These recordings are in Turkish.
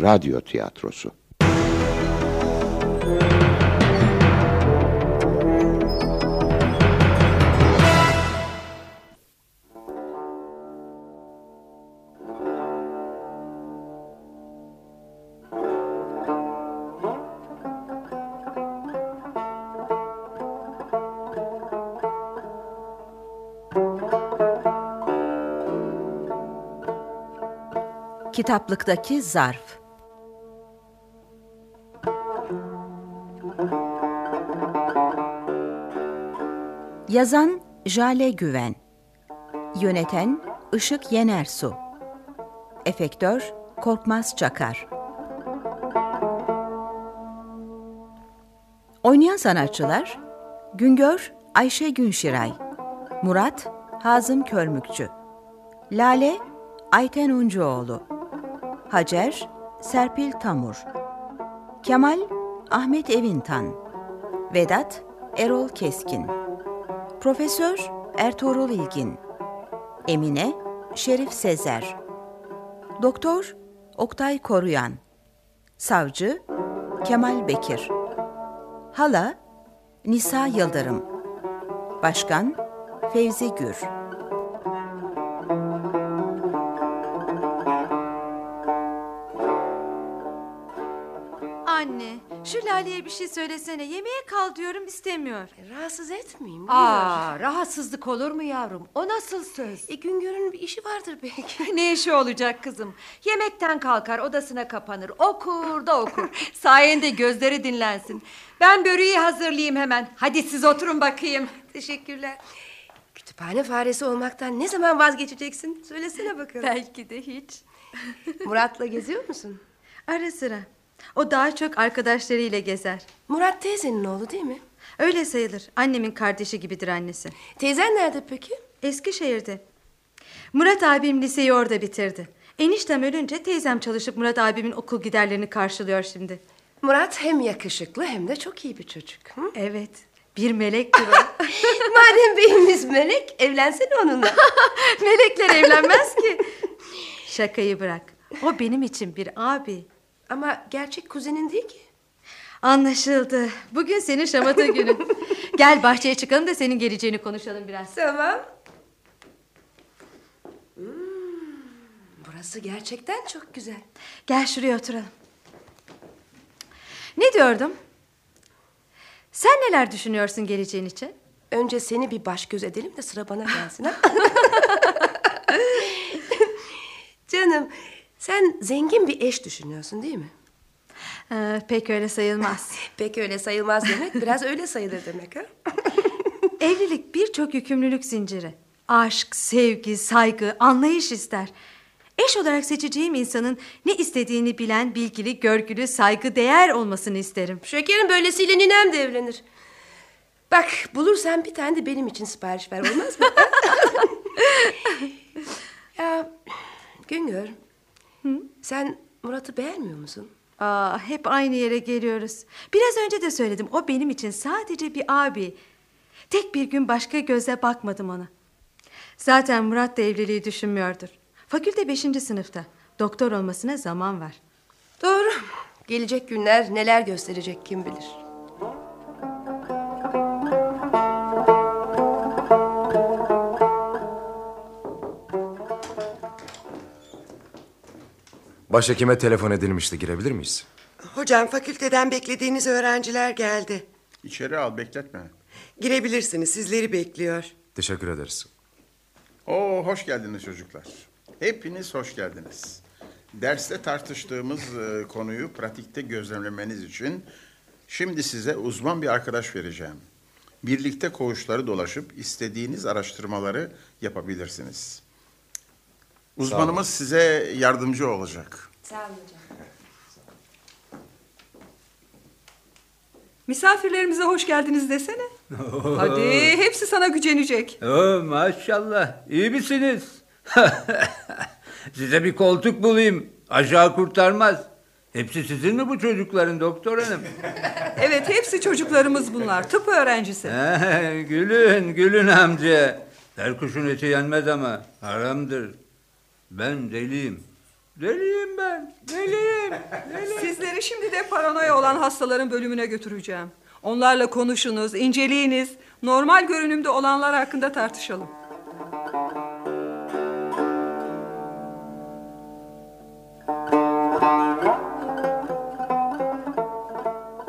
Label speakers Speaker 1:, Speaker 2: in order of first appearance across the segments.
Speaker 1: radyo tiyatrosu.
Speaker 2: Kitaplıktaki zarf Yazan Jale Güven. Yöneten Işık Yenersu. Efektör Korkmaz Çakar. Oynayan sanatçılar Güngör Ayşe Günşiray Murat Hazım Körmükçü Lale Ayten Uncuoğlu Hacer Serpil Tamur Kemal Ahmet Evintan Vedat Erol Keskin Profesör Ertuğrul İlgin Emine Şerif Sezer Doktor Oktay Koruyan Savcı Kemal Bekir Hala Nisa Yıldırım Başkan Fevzi Gür
Speaker 3: Lale'ye bir şey söylesene. Yemeğe kal diyorum istemiyor.
Speaker 4: Rahatsız etmeyeyim.
Speaker 5: Aa, rahatsızlık olur mu yavrum? O nasıl söz?
Speaker 4: E, Güngör'ün bir işi vardır belki.
Speaker 5: ne işi olacak kızım? Yemekten kalkar, odasına kapanır, okur da okur. Sayende gözleri dinlensin. Ben böreği hazırlayayım hemen. Hadi siz oturun bakayım.
Speaker 4: Teşekkürler. Kütüphane faresi olmaktan ne zaman vazgeçeceksin? Söylesene bakalım.
Speaker 3: Belki de hiç.
Speaker 4: Murat'la geziyor musun?
Speaker 3: Ara sıra. O daha çok arkadaşlarıyla gezer.
Speaker 4: Murat teyzenin oğlu değil mi?
Speaker 3: Öyle sayılır. Annemin kardeşi gibidir annesi.
Speaker 4: Teyzen nerede peki?
Speaker 3: Eskişehir'de. Murat abim liseyi orada bitirdi. Eniştem ölünce teyzem çalışıp Murat abimin okul giderlerini karşılıyor şimdi.
Speaker 4: Murat hem yakışıklı hem de çok iyi bir çocuk. Hı?
Speaker 3: Evet. Bir melektir o.
Speaker 4: Madem beyimiz melek evlensene onunla.
Speaker 3: Melekler evlenmez ki. Şakayı bırak. O benim için bir abi.
Speaker 4: Ama gerçek kuzenin değil ki.
Speaker 3: Anlaşıldı. Bugün senin şamata günün. Gel bahçeye çıkalım da senin geleceğini konuşalım biraz.
Speaker 4: Tamam. Hmm, burası gerçekten çok güzel.
Speaker 3: Gel şuraya oturalım. Ne diyordum? Sen neler düşünüyorsun geleceğin için?
Speaker 4: Önce seni bir baş göz edelim de sıra bana gelsin. ha? Canım sen zengin bir eş düşünüyorsun değil mi?
Speaker 3: Ee, pek öyle sayılmaz.
Speaker 4: Pek öyle sayılmaz demek biraz öyle sayılır demek ha?
Speaker 3: Evlilik birçok yükümlülük zinciri. Aşk, sevgi, saygı, anlayış ister. Eş olarak seçeceğim insanın ne istediğini bilen, bilgili, görgülü, saygı değer olmasını isterim.
Speaker 4: Şekerim böylesiyle ninem de evlenir. Bak bulursan bir tane de benim için sipariş ver olmaz mı? ya Güngör sen Murat'ı beğenmiyor musun?
Speaker 3: Aa, hep aynı yere geliyoruz. Biraz önce de söyledim. O benim için sadece bir abi. Tek bir gün başka göze bakmadım ona. Zaten Murat da evliliği düşünmüyordur. Fakülte beşinci sınıfta. Doktor olmasına zaman var.
Speaker 4: Doğru. Gelecek günler neler gösterecek kim bilir.
Speaker 6: Başhekime telefon edilmişti. Girebilir miyiz?
Speaker 7: Hocam fakülteden beklediğiniz öğrenciler geldi.
Speaker 8: İçeri al bekletme.
Speaker 7: Girebilirsiniz sizleri bekliyor.
Speaker 6: Teşekkür ederiz.
Speaker 8: Oo hoş geldiniz çocuklar. Hepiniz hoş geldiniz. Derste tartıştığımız e, konuyu pratikte gözlemlemeniz için şimdi size uzman bir arkadaş vereceğim. Birlikte koğuşları dolaşıp istediğiniz araştırmaları yapabilirsiniz. Uzmanımız size yardımcı olacak.
Speaker 4: Sağ olun hocam.
Speaker 9: Misafirlerimize hoş geldiniz desene. Hadi hepsi sana gücenecek.
Speaker 10: Oo, maşallah iyi misiniz? Size bir koltuk bulayım. Aşağı kurtarmaz. Hepsi sizin mi bu çocukların doktor hanım?
Speaker 9: Evet hepsi çocuklarımız bunlar. Tıp öğrencisi.
Speaker 10: Gülün gülün amca. Her kuşun eti yenmez ama haramdır. Ben deliyim. Deliyim ben. Deliyim. deliyim.
Speaker 9: Sizleri şimdi de paranoya olan hastaların bölümüne götüreceğim. Onlarla konuşunuz, inceleyiniz. Normal görünümde olanlar hakkında tartışalım.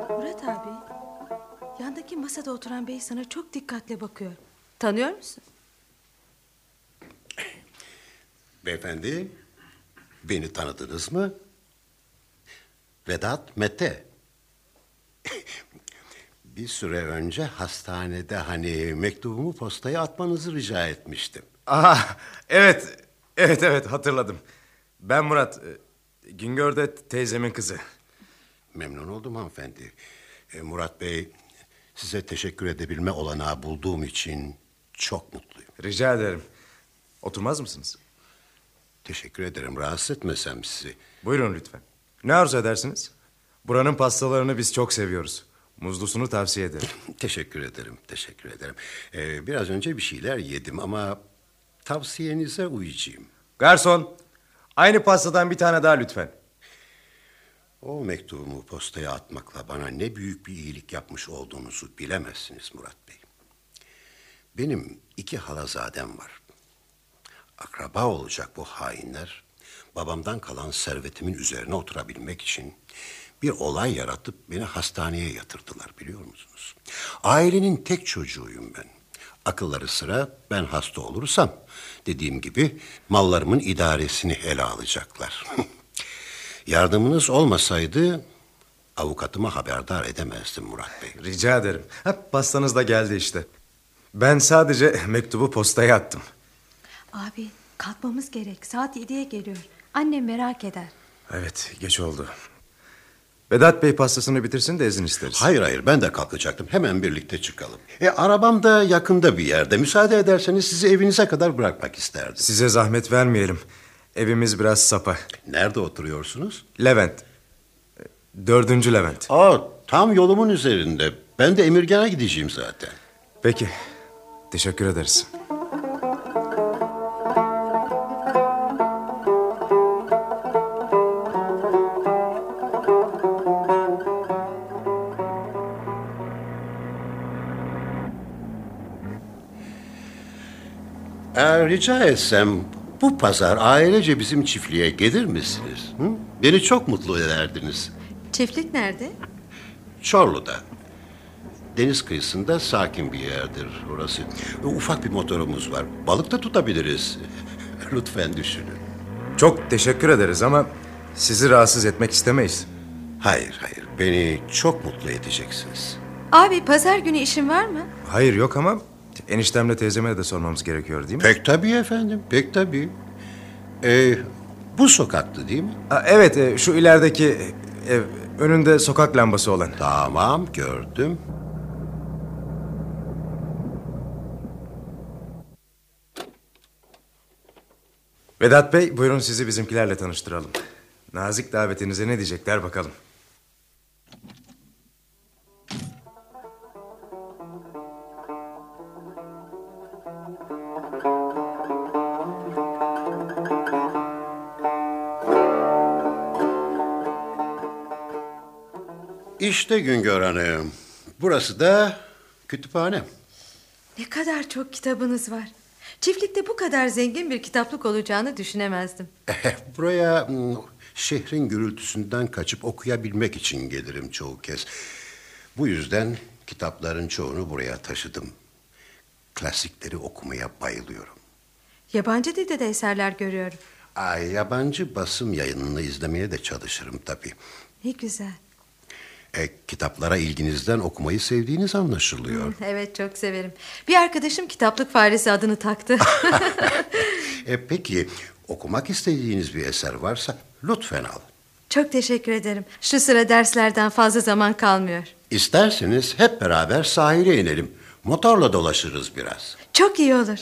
Speaker 3: Murat abi, yandaki masada oturan bey sana çok dikkatle bakıyor. Tanıyor musun?
Speaker 1: Beyefendi, beni tanıdınız mı? Vedat Mete. Bir süre önce hastanede hani mektubumu postaya atmanızı rica etmiştim.
Speaker 6: Aha, evet, evet, evet hatırladım. Ben Murat, e, Güngör de teyzemin kızı.
Speaker 1: Memnun oldum hanımefendi. E, Murat Bey, size teşekkür edebilme olanağı bulduğum için çok mutluyum.
Speaker 6: Rica ederim. Oturmaz mısınız?
Speaker 1: Teşekkür ederim, rahatsız etmesem sizi.
Speaker 6: Buyurun lütfen. Ne arzu edersiniz? Buranın pastalarını biz çok seviyoruz. Muzlusunu tavsiye ederim.
Speaker 1: Teşekkür ederim, teşekkür ederim. E, biraz önce bir şeyler yedim ama tavsiyenize uyacağım.
Speaker 6: Garson, aynı pastadan bir tane daha lütfen.
Speaker 1: O mektubumu postaya atmakla bana ne büyük bir iyilik yapmış olduğunuzu bilemezsiniz Murat Bey. Benim iki halazadem var. Akraba olacak bu hainler, babamdan kalan servetimin üzerine oturabilmek için bir olay yaratıp beni hastaneye yatırdılar biliyor musunuz? Ailenin tek çocuğuyum ben. Akılları sıra ben hasta olursam dediğim gibi mallarımın idaresini ele alacaklar. Yardımınız olmasaydı avukatıma haberdar edemezdim Murat Bey.
Speaker 6: Rica ederim. Ha, pastanız da geldi işte. Ben sadece mektubu postaya attım.
Speaker 3: Abi, kalkmamız gerek. Saat yediye geliyor. Annem merak eder.
Speaker 6: Evet, geç oldu. Vedat Bey pastasını bitirsin de izin isteriz.
Speaker 1: Hayır hayır ben de kalkacaktım. Hemen birlikte çıkalım. E, arabam da yakında bir yerde. Müsaade ederseniz sizi evinize kadar bırakmak isterdim.
Speaker 6: Size zahmet vermeyelim. Evimiz biraz sapa.
Speaker 1: Nerede oturuyorsunuz?
Speaker 6: Levent. Dördüncü Levent.
Speaker 1: Aa, tam yolumun üzerinde. Ben de Emirgan'a gideceğim zaten.
Speaker 6: Peki. Teşekkür ederiz.
Speaker 1: Rica etsem bu pazar ailece bizim çiftliğe gelir misiniz? Hı? Beni çok mutlu ederdiniz.
Speaker 3: Çiftlik nerede?
Speaker 1: Çorlu'da. Deniz kıyısında sakin bir yerdir orası. Ufak bir motorumuz var. Balık da tutabiliriz. Lütfen düşünün.
Speaker 6: Çok teşekkür ederiz ama sizi rahatsız etmek istemeyiz.
Speaker 1: Hayır hayır beni çok mutlu edeceksiniz.
Speaker 3: Abi, pazar günü işin var mı?
Speaker 6: Hayır yok ama eniştemle teyzeme de sormamız gerekiyor değil mi?
Speaker 1: Pek tabii efendim pek tabii. Ee, bu sokaktı değil mi?
Speaker 6: Ha, evet e, şu ilerideki ev önünde sokak lambası olan.
Speaker 1: Tamam gördüm.
Speaker 6: Vedat Bey buyurun sizi bizimkilerle tanıştıralım. Nazik davetinize ne diyecekler bakalım.
Speaker 1: İşte Güngör Hanım. Burası da kütüphane.
Speaker 3: Ne kadar çok kitabınız var. Çiftlikte bu kadar zengin bir kitaplık olacağını düşünemezdim.
Speaker 1: Buraya hmm, şehrin gürültüsünden kaçıp okuyabilmek için gelirim çoğu kez. Bu yüzden kitapların çoğunu buraya taşıdım. Klasikleri okumaya bayılıyorum.
Speaker 3: Yabancı dilde de eserler görüyorum.
Speaker 1: Ay, yabancı basım yayınını izlemeye de çalışırım tabii.
Speaker 3: Ne güzel.
Speaker 1: E, kitaplara ilginizden okumayı sevdiğiniz anlaşılıyor.
Speaker 3: Evet çok severim. Bir arkadaşım kitaplık faresi adını taktı.
Speaker 1: e, peki okumak istediğiniz bir eser varsa lütfen al.
Speaker 3: çok teşekkür ederim. Şu sıra derslerden fazla zaman kalmıyor.
Speaker 1: İsterseniz hep beraber sahile inelim. Motorla dolaşırız biraz.
Speaker 3: Çok iyi olur.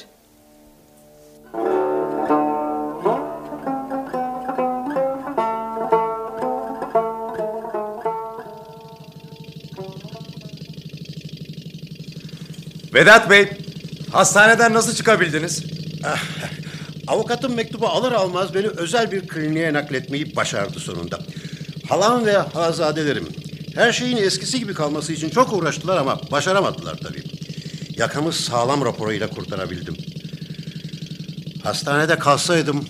Speaker 6: Vedat Bey, hastaneden nasıl çıkabildiniz?
Speaker 1: Avukatım mektubu alır almaz beni özel bir kliniğe nakletmeyi başardı sonunda. Halam ve hazadelerim her şeyin eskisi gibi kalması için çok uğraştılar ama başaramadılar tabii. Yakamı sağlam raporuyla kurtarabildim. Hastanede kalsaydım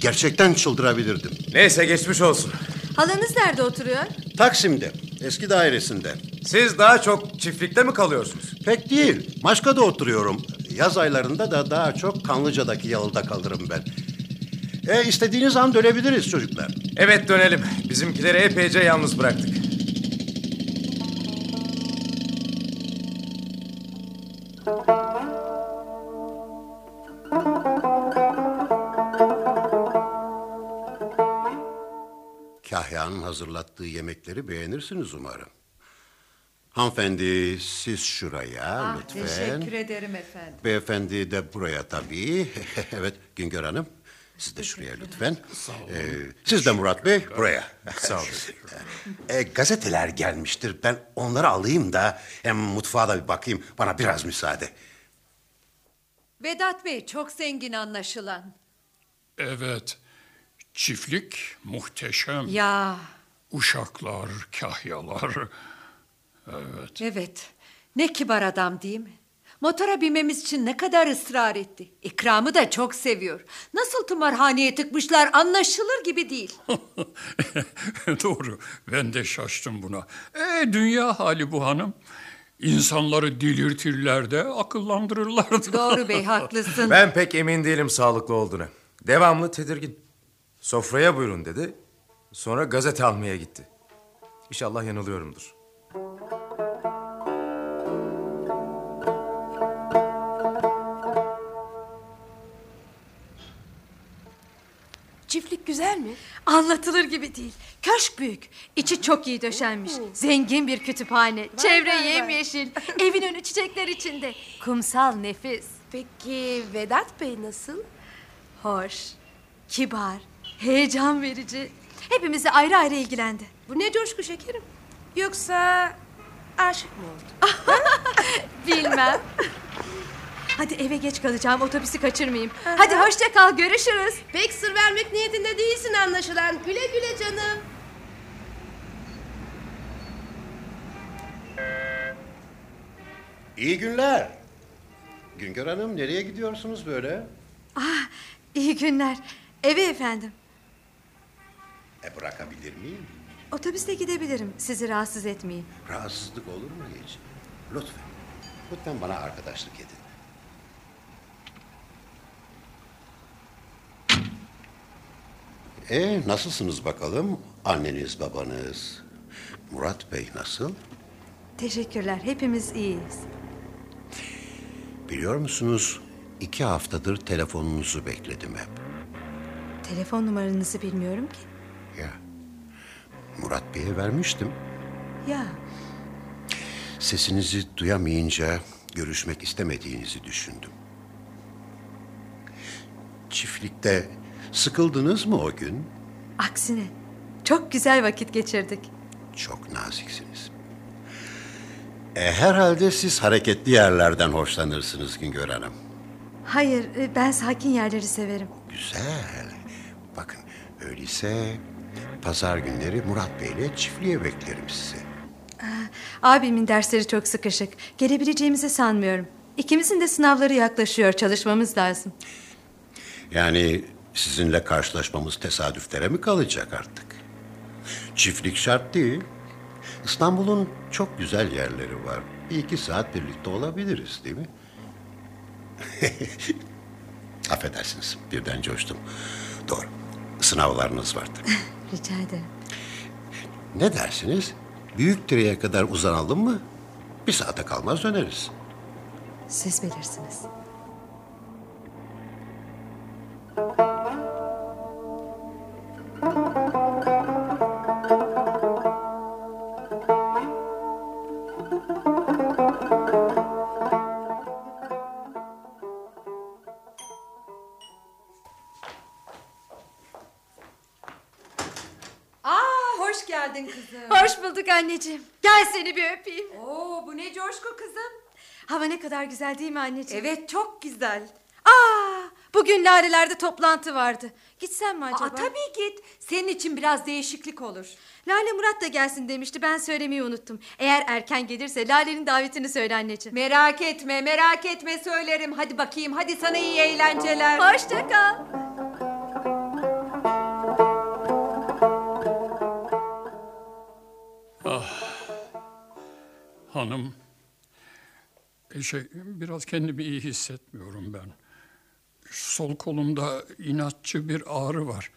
Speaker 1: gerçekten çıldırabilirdim.
Speaker 6: Neyse geçmiş olsun.
Speaker 3: Halanız nerede oturuyor?
Speaker 1: Taksim'de, eski dairesinde.
Speaker 6: Siz daha çok çiftlikte mi kalıyorsunuz?
Speaker 1: Pek değil. Maşka'da oturuyorum. Yaz aylarında da daha çok Kanlıca'daki yalıda kalırım ben. E istediğiniz an dönebiliriz çocuklar.
Speaker 6: Evet dönelim. Bizimkileri epeyce yalnız bıraktık.
Speaker 1: Hazırlattığı yemekleri beğenirsiniz umarım. Hanımefendi siz şuraya
Speaker 5: Ah,
Speaker 1: lütfen.
Speaker 5: teşekkür ederim efendim.
Speaker 1: Beyefendi de buraya tabii. evet Güngör Hanım. Siz de şuraya lütfen. Ee, siz de Murat Bey buraya.
Speaker 6: Sağ olun.
Speaker 1: Ee, gazeteler gelmiştir. Ben onları alayım da hem mutfağa da bir bakayım. Bana biraz müsaade.
Speaker 5: Vedat Bey çok zengin anlaşılan.
Speaker 11: Evet, çiftlik muhteşem.
Speaker 5: Ya
Speaker 11: Uşaklar, kahyalar. Evet,
Speaker 5: evet ne kibar adam değil mi? Motora binmemiz için ne kadar ısrar etti. İkramı da çok seviyor. Nasıl tımarhaneye tıkmışlar anlaşılır gibi değil.
Speaker 11: doğru. Ben de şaştım buna. E dünya hali bu hanım. İnsanları delirtirler de akıllandırırlar da.
Speaker 5: Doğru bey haklısın.
Speaker 6: Ben pek emin değilim sağlıklı olduğuna. Devamlı tedirgin. Sofraya buyurun dedi. Sonra gazete almaya gitti. İnşallah yanılıyorumdur.
Speaker 4: Çiftlik güzel mi?
Speaker 3: Anlatılır gibi değil. Köşk büyük. İçi çok iyi döşenmiş. Zengin bir kütüphane. Çevre
Speaker 4: vay, vay.
Speaker 3: yemyeşil. Evin önü çiçekler içinde. Kumsal nefis.
Speaker 4: Peki Vedat Bey nasıl?
Speaker 3: Hoş. Kibar. Heyecan verici. Hepimizi ayrı ayrı ilgilendi.
Speaker 4: Bu ne coşku şekerim? Yoksa aşık mı oldu?
Speaker 3: Bilmem. Hadi eve geç kalacağım. Otobüsü kaçırmayayım. Hadi hoşça kal. Görüşürüz.
Speaker 4: Pek sır vermek niyetinde değilsin anlaşılan. Güle güle canım.
Speaker 1: İyi günler. Güngör Hanım nereye gidiyorsunuz böyle?
Speaker 3: Ah, iyi günler. Eve efendim.
Speaker 1: E bırakabilir miyim?
Speaker 3: Otobüste gidebilirim. Sizi rahatsız etmeyeyim.
Speaker 1: Rahatsızlık olur mu hiç? Lütfen. Lütfen bana arkadaşlık edin. E nasılsınız bakalım? Anneniz, babanız. Murat Bey nasıl?
Speaker 3: Teşekkürler. Hepimiz iyiyiz.
Speaker 1: Biliyor musunuz? iki haftadır telefonunuzu bekledim hep.
Speaker 3: Telefon numaranızı bilmiyorum ki.
Speaker 1: Ya. Murat Bey'e vermiştim.
Speaker 3: Ya,
Speaker 1: Sesinizi duyamayınca görüşmek istemediğinizi düşündüm. Çiftlikte sıkıldınız mı o gün?
Speaker 3: aksine. Çok güzel vakit geçirdik.
Speaker 1: Çok naziksiniz. E, herhalde siz hareketli yerlerden hoşlanırsınız Güngör Hanım.
Speaker 3: Hayır, e, ben sakin yerleri severim.
Speaker 1: Güzel. Bakın öyleyse pazar günleri Murat Bey'le çiftliğe beklerim sizi.
Speaker 3: Abimin dersleri çok sıkışık. Gelebileceğimizi sanmıyorum. İkimizin de sınavları yaklaşıyor. Çalışmamız lazım.
Speaker 1: Yani sizinle karşılaşmamız tesadüflere mi kalacak artık? Çiftlik şart değil. İstanbul'un çok güzel yerleri var. Bir iki saat birlikte olabiliriz değil mi? Affedersiniz birden coştum. Doğru. Sınavlarınız vardı.
Speaker 3: Rica ederim.
Speaker 1: ne dersiniz? Büyük direğe kadar uzanalım mı? Bir saate kalmaz döneriz.
Speaker 3: Siz bilirsiniz.
Speaker 5: Hoş
Speaker 3: bulduk anneciğim. Gel seni bir öpeyim.
Speaker 5: Oo bu ne coşku kızım.
Speaker 3: Hava ne kadar güzel değil mi anneciğim?
Speaker 5: Evet çok güzel.
Speaker 3: Aa, bu Bugün Lale'lerde toplantı vardı. Gitsem mi acaba?
Speaker 5: Aa, tabii git. Senin için biraz değişiklik olur.
Speaker 3: Lale Murat da gelsin demişti. Ben söylemeyi unuttum. Eğer erken gelirse Lale'nin davetini söyle anneciğim.
Speaker 5: Merak etme, merak etme söylerim. Hadi bakayım, hadi sana iyi eğlenceler.
Speaker 3: Hoşça kal.
Speaker 11: Hanım, e, şey, biraz kendimi iyi hissetmiyorum ben. Sol kolumda inatçı bir ağrı var.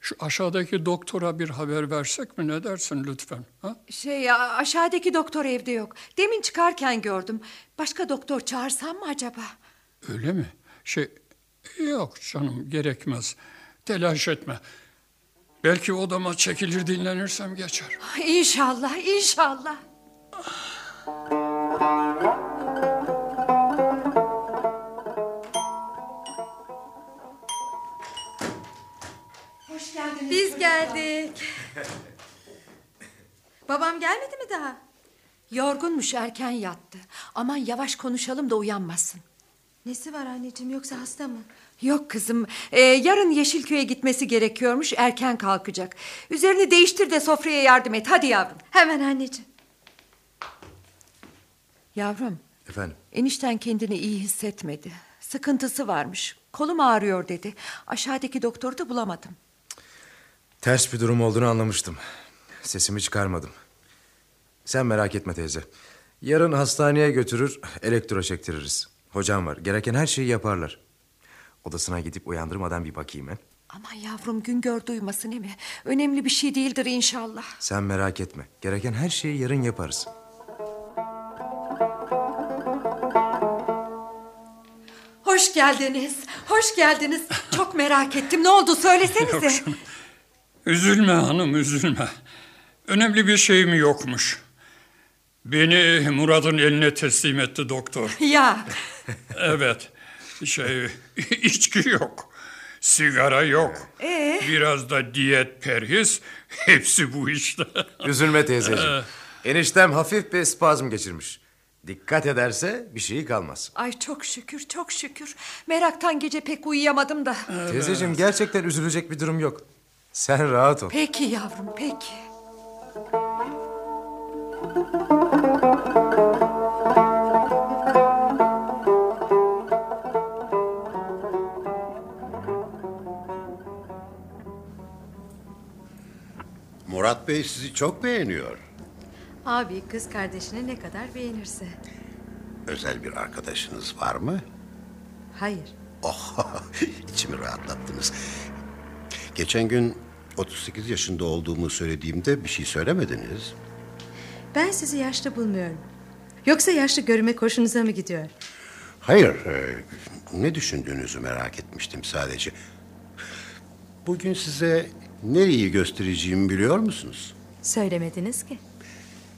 Speaker 11: Şu aşağıdaki doktora bir haber versek mi ne dersin lütfen? Ha?
Speaker 5: Şey ya, aşağıdaki doktor evde yok. Demin çıkarken gördüm. Başka doktor çağırsam mı acaba?
Speaker 11: Öyle mi? Şey, yok canım gerekmez. Telaş etme. Belki odama çekilir dinlenirsem geçer.
Speaker 5: İnşallah, inşallah. Hoş geldiniz.
Speaker 3: Biz geldik. Babam gelmedi mi daha?
Speaker 5: Yorgunmuş erken yattı. Aman yavaş konuşalım da uyanmasın.
Speaker 3: Nesi var anneciğim yoksa hasta mı?
Speaker 5: Yok kızım. Ee, yarın Yeşilköy'e gitmesi gerekiyormuş. Erken kalkacak. Üzerini değiştir de sofraya yardım et. Hadi yavrum.
Speaker 3: Hemen anneciğim.
Speaker 5: Yavrum,
Speaker 6: Efendim?
Speaker 5: enişten kendini iyi hissetmedi. Sıkıntısı varmış. Kolum ağrıyor dedi. Aşağıdaki doktoru da bulamadım.
Speaker 6: Ters bir durum olduğunu anlamıştım. Sesimi çıkarmadım. Sen merak etme teyze. Yarın hastaneye götürür, elektro çektiririz. Hocam var, gereken her şeyi yaparlar. Odasına gidip uyandırmadan bir bakayım he.
Speaker 5: Aman yavrum Güngör duymasın değil mi? Önemli bir şey değildir inşallah.
Speaker 6: Sen merak etme. Gereken her şeyi yarın yaparız.
Speaker 5: Hoş geldiniz. Hoş geldiniz. Çok merak ettim. Ne oldu söylesenize.
Speaker 11: Üzülme hanım üzülme. Önemli bir şeyim yokmuş. Beni Murat'ın eline teslim etti doktor.
Speaker 5: ya
Speaker 11: Evet. Şey içki yok. Sigara yok.
Speaker 5: Ee?
Speaker 11: Biraz da diyet perhiz. Hepsi bu işte.
Speaker 6: Üzülme teyzeciğim. Eniştem hafif bir spazm geçirmiş. Dikkat ederse bir şeyi kalmaz.
Speaker 5: ay çok şükür çok şükür. Meraktan gece pek uyuyamadım da.
Speaker 6: Teyzeciğim gerçekten üzülecek bir durum yok. Sen rahat ol.
Speaker 5: Peki yavrum peki.
Speaker 1: Murat Bey sizi çok beğeniyor.
Speaker 3: Abi kız kardeşini ne kadar beğenirse.
Speaker 1: Özel bir arkadaşınız var mı?
Speaker 3: Hayır.
Speaker 1: Oh, içimi rahatlattınız. Geçen gün 38 yaşında olduğumu söylediğimde bir şey söylemediniz.
Speaker 3: Ben sizi yaşlı bulmuyorum. Yoksa yaşlı görünmek hoşunuza mı gidiyor?
Speaker 1: Hayır, e, ne düşündüğünüzü merak etmiştim sadece. Bugün size nereyi göstereceğimi biliyor musunuz?
Speaker 3: Söylemediniz ki.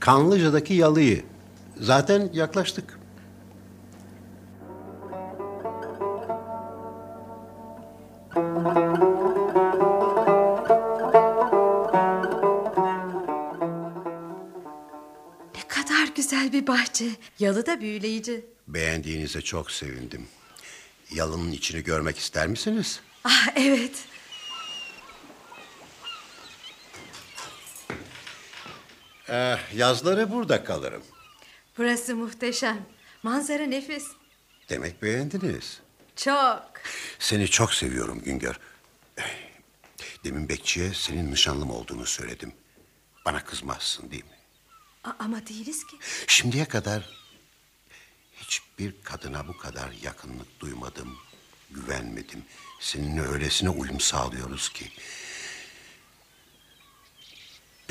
Speaker 1: Kanlıca'daki yalıyı. Zaten yaklaştık.
Speaker 3: Ne kadar güzel bir bahçe. Yalı da büyüleyici.
Speaker 1: Beğendiğinize çok sevindim. Yalının içini görmek ister misiniz?
Speaker 3: Ah evet.
Speaker 1: Eh, yazları burada kalırım.
Speaker 3: Burası muhteşem. Manzara nefis.
Speaker 1: Demek beğendiniz.
Speaker 3: Çok.
Speaker 1: Seni çok seviyorum Güngör. Demin bekçiye senin nişanlım olduğunu söyledim. Bana kızmazsın değil mi?
Speaker 3: A- ama değiliz ki.
Speaker 1: Şimdiye kadar hiçbir kadına bu kadar yakınlık duymadım, güvenmedim. Seninle öylesine uyum sağlıyoruz ki.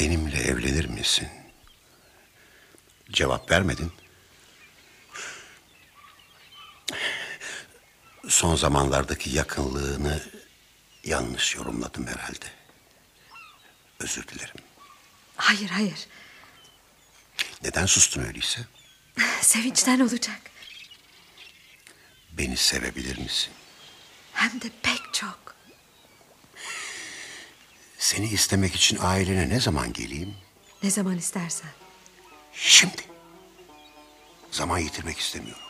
Speaker 1: Benimle evlenir misin? Cevap vermedin. Son zamanlardaki yakınlığını yanlış yorumladım herhalde. Özür dilerim.
Speaker 3: Hayır hayır.
Speaker 1: Neden sustun öyleyse?
Speaker 3: Sevinçten olacak.
Speaker 1: Beni sevebilir misin?
Speaker 3: Hem de pek çok.
Speaker 1: Seni istemek için ailene ne zaman geleyim?
Speaker 3: Ne zaman istersen.
Speaker 1: Şimdi. Zaman yitirmek istemiyorum.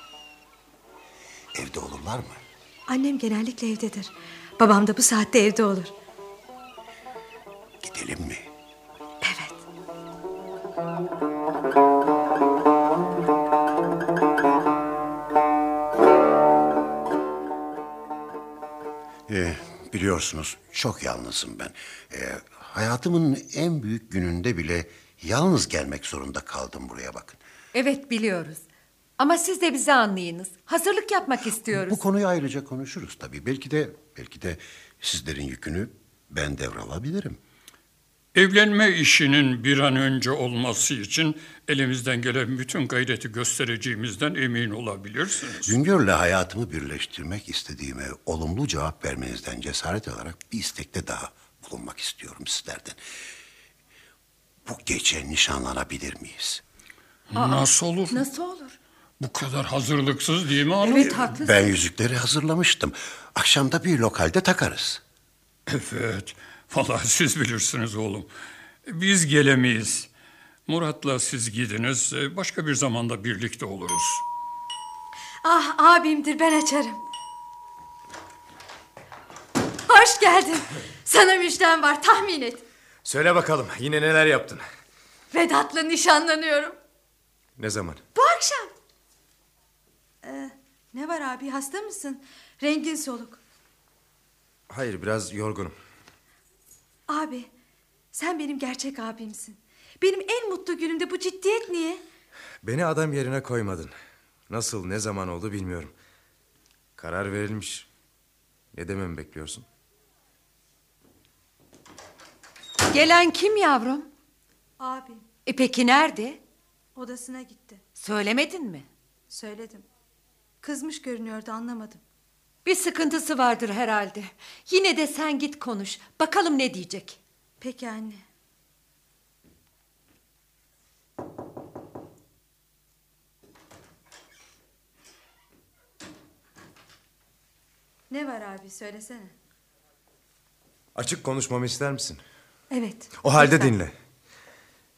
Speaker 1: Evde olurlar mı?
Speaker 3: Annem genellikle evdedir. Babam da bu saatte evde olur.
Speaker 1: Gidelim mi?
Speaker 3: Evet.
Speaker 1: Ee, biliyorsunuz çok yalnızım ben. Ee, hayatımın en büyük gününde bile yalnız gelmek zorunda kaldım buraya bakın.
Speaker 5: Evet biliyoruz. Ama siz de bizi anlayınız. Hazırlık yapmak istiyoruz.
Speaker 1: Bu konuyu ayrıca konuşuruz tabii. Belki de belki de sizlerin yükünü ben devralabilirim.
Speaker 11: Evlenme işinin bir an önce olması için elimizden gelen bütün gayreti göstereceğimizden emin olabilirsiniz.
Speaker 1: Güngör'le hayatımı birleştirmek istediğime olumlu cevap vermenizden cesaret alarak bir istekte daha bulunmak istiyorum sizlerden. Bu gece nişanlanabilir miyiz?
Speaker 11: Nasıl olur?
Speaker 5: Nasıl olur?
Speaker 11: Bu kadar hazırlıksız değil mi hanım?
Speaker 5: Evet haklısın.
Speaker 1: Ben yüzükleri hazırlamıştım. Akşamda bir lokalde takarız.
Speaker 11: Evet. Vallahi siz bilirsiniz oğlum. Biz gelemeyiz. Murat'la siz gidiniz. Başka bir zamanda birlikte oluruz.
Speaker 3: Ah abimdir ben açarım. Hoş geldin. Sana müjdem var tahmin et.
Speaker 6: Söyle bakalım yine neler yaptın?
Speaker 3: Vedat'la nişanlanıyorum.
Speaker 6: Ne zaman?
Speaker 3: Bu akşam. Ee, ne var abi hasta mısın? Rengin soluk.
Speaker 6: Hayır biraz yorgunum.
Speaker 3: Abi sen benim gerçek abimsin. Benim en mutlu günümde bu ciddiyet niye?
Speaker 6: Beni adam yerine koymadın. Nasıl ne zaman oldu bilmiyorum. Karar verilmiş. Ne dememi bekliyorsun?
Speaker 5: Gelen kim yavrum?
Speaker 3: Abim
Speaker 5: E peki nerede?
Speaker 3: odasına gitti.
Speaker 5: Söylemedin mi?
Speaker 3: Söyledim. Kızmış görünüyordu anlamadım.
Speaker 5: Bir sıkıntısı vardır herhalde. Yine de sen git konuş. Bakalım ne diyecek.
Speaker 3: Peki anne. Ne var abi söylesene.
Speaker 6: Açık konuşmamı ister misin?
Speaker 3: Evet.
Speaker 6: O halde
Speaker 3: lütfen.
Speaker 6: dinle.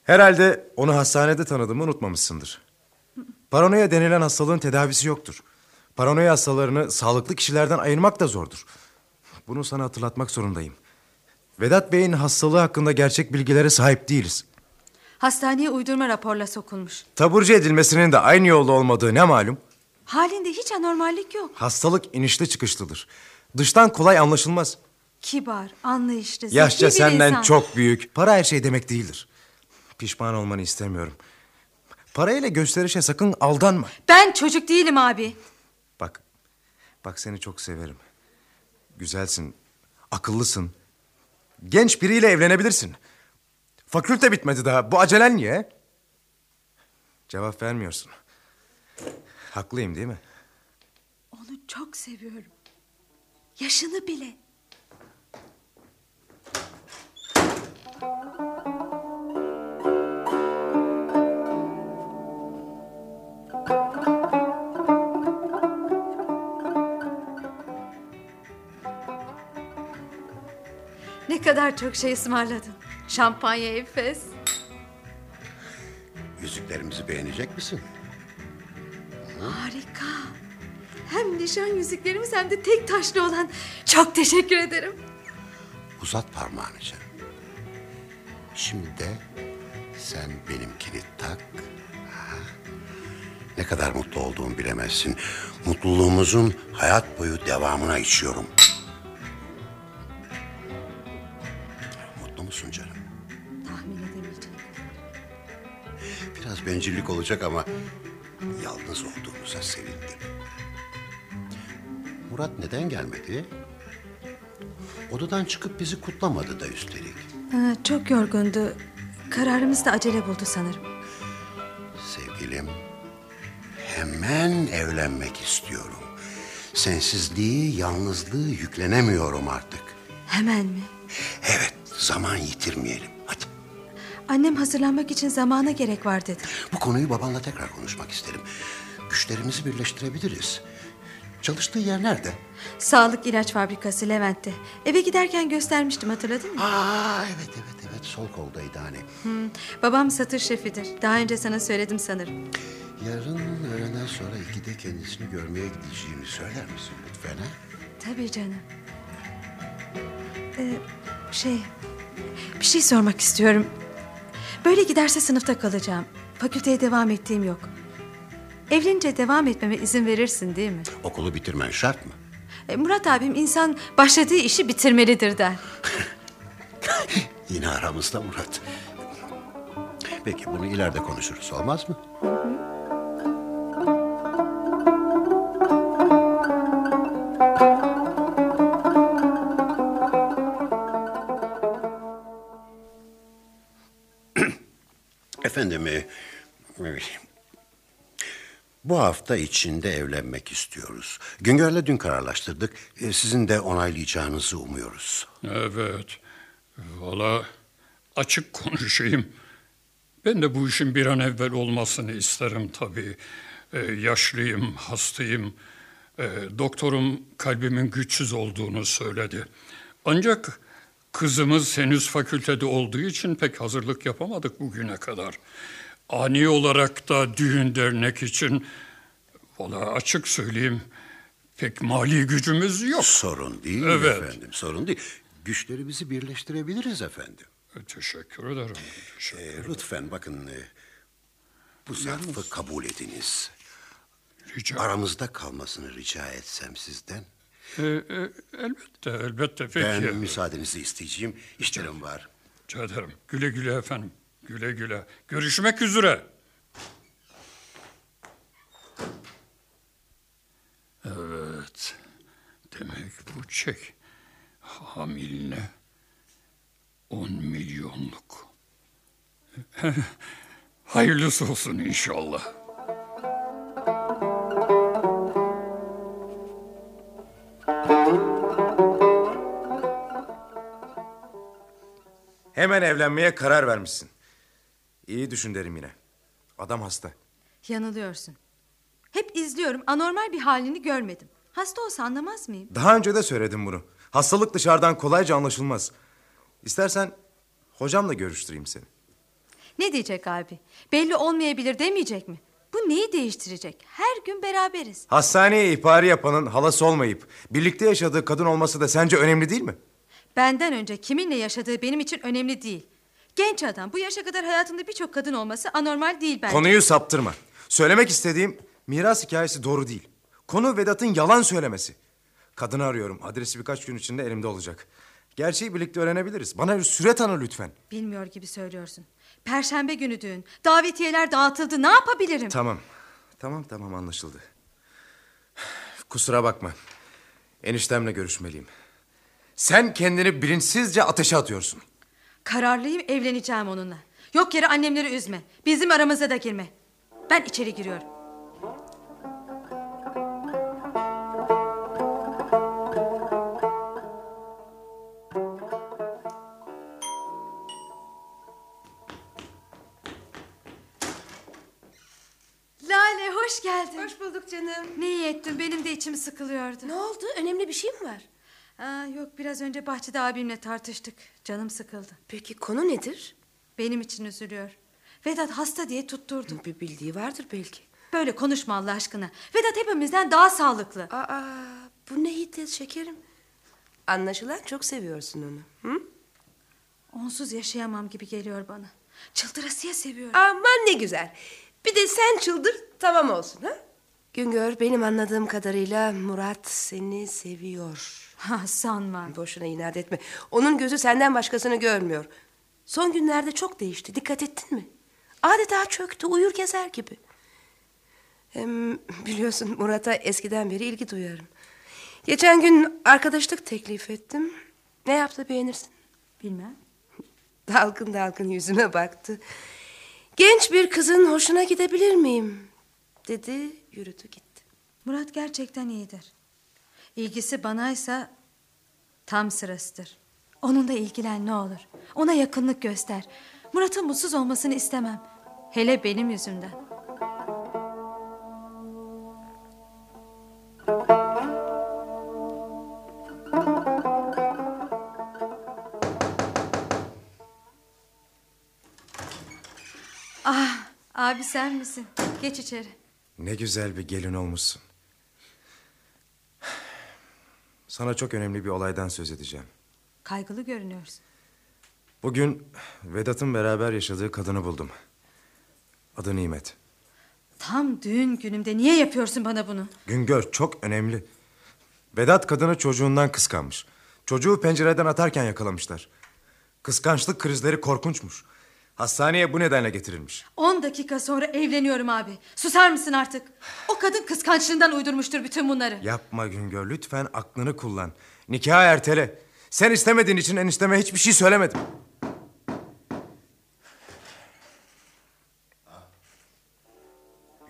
Speaker 6: Herhalde onu hastanede tanıdığımı unutmamışsındır. Paranoya denilen hastalığın tedavisi yoktur. Paranoya hastalarını sağlıklı kişilerden ayırmak da zordur. Bunu sana hatırlatmak zorundayım. Vedat Bey'in hastalığı hakkında gerçek bilgilere sahip değiliz.
Speaker 3: Hastaneye uydurma raporla sokulmuş.
Speaker 6: Taburcu edilmesinin de aynı yolda olmadığı ne malum?
Speaker 3: Halinde hiç anormallik yok.
Speaker 6: Hastalık inişli çıkışlıdır. Dıştan kolay anlaşılmaz.
Speaker 3: Kibar, anlayışlı, zeki
Speaker 6: Yaşça
Speaker 3: bir
Speaker 6: senden
Speaker 3: insan.
Speaker 6: çok büyük. Para her şey demek değildir. Pişman olmanı istemiyorum. Parayla gösterişe sakın aldanma.
Speaker 3: Ben çocuk değilim abi.
Speaker 6: Bak, seni çok severim. Güzelsin, akıllısın. Genç biriyle evlenebilirsin. Fakülte bitmedi daha. Bu acelen niye? Cevap vermiyorsun. Haklıyım değil mi?
Speaker 3: Onu çok seviyorum. Yaşını bile. Kadar çok şey ısmarladın. Şampanya, Efes.
Speaker 1: Yüzüklerimizi beğenecek misin?
Speaker 3: Harika. Hem nişan yüzüklerimiz hem de tek taşlı olan. Çok teşekkür ederim.
Speaker 1: Uzat parmağını canım. Şimdi de sen benimkini tak. Ha? Ne kadar mutlu olduğumu bilemezsin. Mutluluğumuzun hayat boyu devamına içiyorum. Bencillik olacak ama yalnız olduğumuza sevindim. Murat neden gelmedi? Odadan çıkıp bizi kutlamadı da üstelik.
Speaker 3: Ha, çok yorgundu. Kararımız da acele buldu sanırım.
Speaker 1: Sevgilim, hemen evlenmek istiyorum. Sensizliği, yalnızlığı yüklenemiyorum artık.
Speaker 3: Hemen mi?
Speaker 1: Evet, zaman yitirmeyelim.
Speaker 3: Annem hazırlanmak için zamana gerek var dedi.
Speaker 1: Bu konuyu babanla tekrar konuşmak isterim. Güçlerimizi birleştirebiliriz. Çalıştığı yer nerede?
Speaker 3: Sağlık ilaç fabrikası Levent'te. Eve giderken göstermiştim hatırladın mı?
Speaker 1: Aa evet evet evet sol koldaydı hani.
Speaker 3: Hmm, babam satış şefidir. Daha önce sana söyledim sanırım.
Speaker 1: Yarın öğleden sonra ikide kendisini görmeye gideceğimi söyler misin lütfen ha?
Speaker 3: Tabii canım. Ee, şey, bir şey sormak istiyorum. Böyle giderse sınıfta kalacağım. Fakülteye devam ettiğim yok. Evlenince devam etmeme izin verirsin değil mi?
Speaker 1: Okulu bitirmen şart mı?
Speaker 3: E, Murat abim insan başladığı işi bitirmelidir der.
Speaker 1: Yine aramızda Murat. Peki bunu ileride konuşuruz olmaz mı? Efendim, bu hafta içinde evlenmek istiyoruz. Güngör'le dün kararlaştırdık. E, Sizin de onaylayacağınızı umuyoruz.
Speaker 11: Evet. Valla açık konuşayım. Ben de bu işin bir an evvel olmasını isterim tabii. Ee, yaşlıyım, hastayım. Ee, doktorum kalbimin güçsüz olduğunu söyledi. Ancak kızımız henüz fakültede olduğu için pek hazırlık yapamadık bugüne kadar. Ani olarak da düğün dernek için valla açık söyleyeyim pek mali gücümüz yok.
Speaker 1: Sorun değil
Speaker 11: Evet.
Speaker 1: efendim, sorun değil. Güçlerimizi birleştirebiliriz efendim.
Speaker 11: Teşekkür ederim. Teşekkür
Speaker 1: Ee, lütfen bakın, e, bu zarfı kabul ediniz.
Speaker 11: Rica
Speaker 1: Aramızda kalmasını rica etsem sizden.
Speaker 11: Ee, e, elbette, elbette. Peki.
Speaker 1: Ben müsaadenizi isteyeceğim. İşlerim var.
Speaker 11: Rica ederim. Güle güle efendim. Güle güle. Görüşmek üzere. Evet. Demek bu çek. Hamiline 10 milyonluk. Hayırlısı olsun inşallah.
Speaker 6: Hemen evlenmeye karar vermişsin. İyi düşün derim yine. Adam hasta.
Speaker 3: Yanılıyorsun. Hep izliyorum. Anormal bir halini görmedim. Hasta olsa anlamaz mıyım?
Speaker 6: Daha önce de söyledim bunu. Hastalık dışarıdan kolayca anlaşılmaz. İstersen hocamla görüştüreyim seni.
Speaker 3: Ne diyecek abi? Belli olmayabilir demeyecek mi? Bu neyi değiştirecek? Her gün beraberiz.
Speaker 6: Hastaneye ihbarı yapanın halası olmayıp birlikte yaşadığı kadın olması da sence önemli değil mi?
Speaker 3: Benden önce kiminle yaşadığı benim için önemli değil. Genç adam bu yaşa kadar hayatında birçok kadın olması anormal değil bence.
Speaker 6: Konuyu saptırma. Söylemek istediğim miras hikayesi doğru değil. Konu Vedat'ın yalan söylemesi. Kadını arıyorum. Adresi birkaç gün içinde elimde olacak. Gerçeği birlikte öğrenebiliriz. Bana bir süre tanı lütfen.
Speaker 3: Bilmiyor gibi söylüyorsun. Perşembe günü düğün. Davetiyeler dağıtıldı. Ne yapabilirim?
Speaker 6: Tamam. Tamam tamam anlaşıldı. Kusura bakma. Eniştemle görüşmeliyim. Sen kendini bilinçsizce ateşe atıyorsun.
Speaker 3: Kararlıyım evleneceğim onunla. Yok yere annemleri üzme. Bizim aramıza da girme. Ben içeri giriyorum.
Speaker 4: Bulduk canım.
Speaker 3: Ne iyi ettin benim de içim sıkılıyordu.
Speaker 4: Ne oldu? Önemli bir şey mi var?
Speaker 3: Aa, yok biraz önce bahçede abimle tartıştık. Canım sıkıldı.
Speaker 4: Peki konu nedir?
Speaker 3: Benim için üzülüyor. Vedat hasta diye tutturdu.
Speaker 4: Bir bildiği vardır belki.
Speaker 3: Böyle konuşma Allah aşkına. Vedat hepimizden daha sağlıklı.
Speaker 4: Aa, bu ne hiddet şekerim. Anlaşılan çok seviyorsun onu. Hı?
Speaker 3: Onsuz yaşayamam gibi geliyor bana. Çıldırasıya seviyorum.
Speaker 4: Aman ne güzel. Bir de sen çıldır tamam olsun ha? Güngör benim anladığım kadarıyla Murat seni seviyor.
Speaker 3: Ha sanma.
Speaker 4: Boşuna inat etme. Onun gözü senden başkasını görmüyor. Son günlerde çok değişti. Dikkat ettin mi? Adeta çöktü, uyur gezer gibi. Hem biliyorsun Murat'a eskiden beri ilgi duyarım. Geçen gün arkadaşlık teklif ettim. Ne yaptı beğenirsin?
Speaker 3: Bilmem.
Speaker 4: Dalgın dalgın yüzüme baktı. Genç bir kızın hoşuna gidebilir miyim? Dedi yürüdü gitti.
Speaker 3: Murat gerçekten iyidir. İlgisi banaysa tam sırasıdır. Onunla ilgilen ne olur. Ona yakınlık göster. Murat'ın mutsuz olmasını istemem. Hele benim yüzümden. Ah, abi sen misin? Geç içeri.
Speaker 6: Ne güzel bir gelin olmuşsun. Sana çok önemli bir olaydan söz edeceğim.
Speaker 3: Kaygılı görünüyorsun.
Speaker 6: Bugün Vedat'ın beraber yaşadığı kadını buldum. Adı Nimet.
Speaker 3: Tam düğün günümde niye yapıyorsun bana bunu?
Speaker 6: Güngör çok önemli. Vedat kadını çocuğundan kıskanmış. Çocuğu pencereden atarken yakalamışlar. Kıskançlık krizleri korkunçmuş. Hastaneye bu nedenle getirilmiş.
Speaker 3: 10 dakika sonra evleniyorum abi. Susar mısın artık? O kadın kıskançlığından uydurmuştur bütün bunları.
Speaker 6: Yapma Güngör lütfen aklını kullan. Nikahı ertele. Sen istemediğin için enişteme hiçbir şey söylemedim.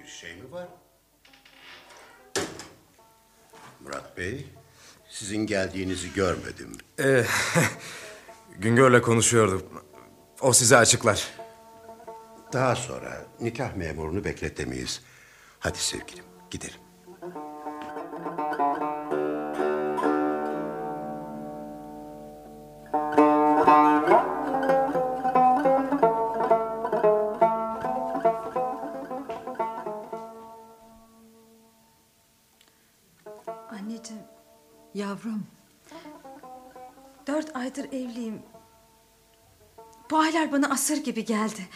Speaker 1: Bir şey mi var? Murat Bey, sizin geldiğinizi görmedim.
Speaker 6: Ee, Güngör'le konuşuyorduk. O size açıklar.
Speaker 1: Daha sonra nikah memurunu bekletemeyiz. Hadi sevgilim, gidelim.
Speaker 3: Asır gibi geldi.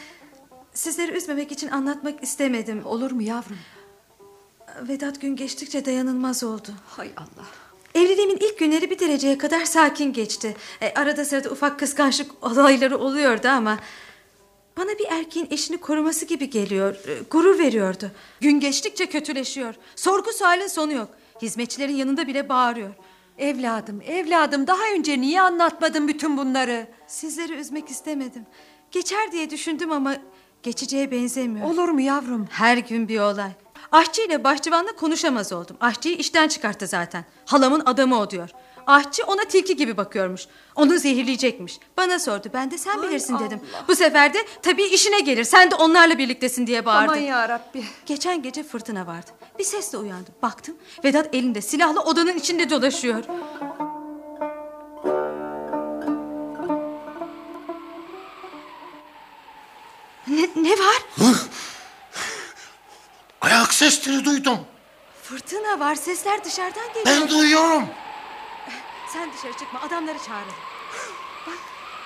Speaker 3: Sizleri üzmemek için anlatmak istemedim.
Speaker 5: Olur mu yavrum?
Speaker 3: Vedat gün geçtikçe dayanılmaz oldu.
Speaker 5: Hay Allah.
Speaker 3: Evliliğimin ilk günleri bir dereceye kadar sakin geçti. E, arada sırada ufak kıskançlık olayları oluyordu ama... Bana bir erkeğin eşini koruması gibi geliyor. e, Gurur veriyordu. Gün geçtikçe kötüleşiyor. Sorgu sualin sonu yok. Hizmetçilerin yanında bile bağırıyor.
Speaker 5: Evladım, evladım daha önce niye anlatmadın bütün bunları?
Speaker 3: Sizleri üzmek istemedim. Geçer diye düşündüm ama geçeceğe benzemiyor.
Speaker 5: Olur mu yavrum?
Speaker 3: Her gün bir olay. Aşçı ile bahçıvanla konuşamaz oldum. Aşçıyı işten çıkarttı zaten. Halamın adamı o diyor. Aşçı ona tilki gibi bakıyormuş. Onu zehirleyecekmiş. Bana sordu. Ben de sen
Speaker 5: Hay
Speaker 3: bilirsin dedim.
Speaker 5: Allah.
Speaker 3: Bu sefer de tabii işine gelir. Sen de onlarla birliktesin diye bağırdı.
Speaker 5: Aman ya Rabbi.
Speaker 3: Geçen gece fırtına vardı. Bir sesle uyandım. Baktım Vedat elinde silahla odanın içinde dolaşıyor. Ne, ne var?
Speaker 1: Ayak sesleri duydum.
Speaker 3: Fırtına var. Sesler dışarıdan geliyor.
Speaker 1: Ben duyuyorum.
Speaker 3: Sen dışarı çıkma. Adamları çağıralım. Bak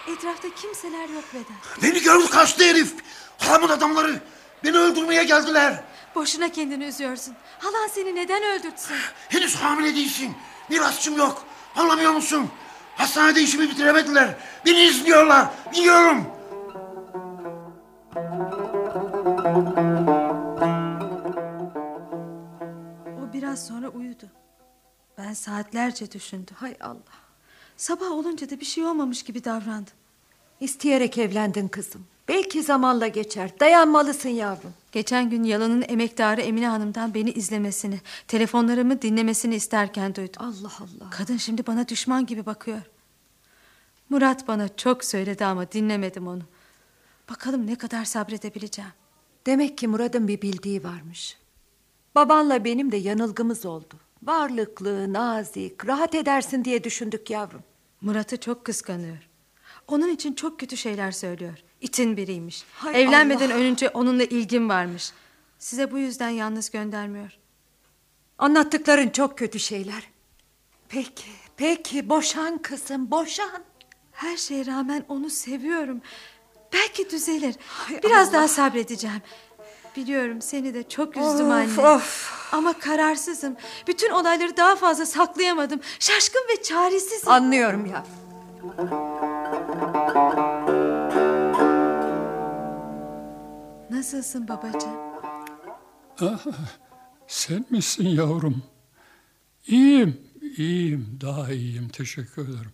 Speaker 3: etrafta kimseler yok Vedat.
Speaker 1: Beni gördü kaçtı herif. Halamın adamları. Beni öldürmeye geldiler.
Speaker 3: Boşuna kendini üzüyorsun. Halan seni neden öldürtsün?
Speaker 1: Henüz hamile değilsin. Mirasçım yok. Anlamıyor musun? Hastanede işimi bitiremediler. Beni izliyorlar. Biliyorum.
Speaker 3: O biraz sonra uyudu. Ben saatlerce düşündüm.
Speaker 5: Hay Allah.
Speaker 3: Sabah olunca da bir şey olmamış gibi davrandı.
Speaker 5: İsteyerek evlendin kızım. Belki zamanla geçer. Dayanmalısın yavrum.
Speaker 3: Geçen gün yalanın emektarı Emine Hanım'dan beni izlemesini, telefonlarımı dinlemesini isterken duydum.
Speaker 5: Allah Allah.
Speaker 3: Kadın şimdi bana düşman gibi bakıyor. Murat bana çok söyledi ama dinlemedim onu. Bakalım ne kadar sabredebileceğim.
Speaker 5: Demek ki Murat'ın bir bildiği varmış. Babanla benim de yanılgımız oldu. Varlıklı, nazik, rahat edersin diye düşündük yavrum.
Speaker 3: Murat'ı çok kıskanıyor. Onun için çok kötü şeyler söylüyor. İtin biriymiş.
Speaker 5: Hay
Speaker 3: Evlenmeden
Speaker 5: Allah.
Speaker 3: önce onunla ilgim varmış. Size bu yüzden yalnız göndermiyor.
Speaker 5: Anlattıkların çok kötü şeyler. Peki, peki boşan kızım, boşan.
Speaker 3: Her şeye rağmen onu seviyorum. Belki düzelir.
Speaker 5: Hay
Speaker 3: Biraz
Speaker 5: Allah.
Speaker 3: daha sabredeceğim. Biliyorum seni de çok üzdüm
Speaker 5: Of,
Speaker 3: anne.
Speaker 5: of.
Speaker 3: Ama kararsızım. Bütün olayları daha fazla saklayamadım. Şaşkın ve çaresizim.
Speaker 5: Anlıyorum yavrum.
Speaker 3: Nasılsın babacığım?
Speaker 11: Sen misin yavrum? İyiyim, iyiyim, daha iyiyim. Teşekkür ederim.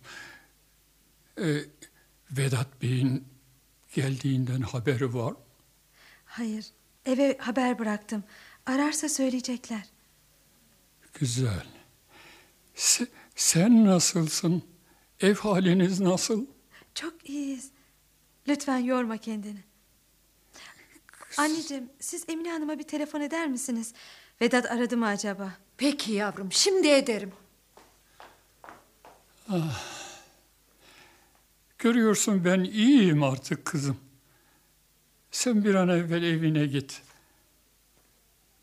Speaker 11: Ee, Vedat Bey'in geldiğinden haberi var. mı?
Speaker 3: Hayır. Eve haber bıraktım. Ararsa söyleyecekler.
Speaker 11: Güzel. Se- sen nasılsın? Ev haliniz nasıl?
Speaker 3: Çok iyiyiz. Lütfen yorma kendini. Anneciğim siz Emine Hanım'a bir telefon eder misiniz? Vedat aradı mı acaba?
Speaker 5: Peki yavrum, şimdi ederim.
Speaker 11: Görüyorsun ben iyiyim artık kızım. Sen bir an evvel evine git.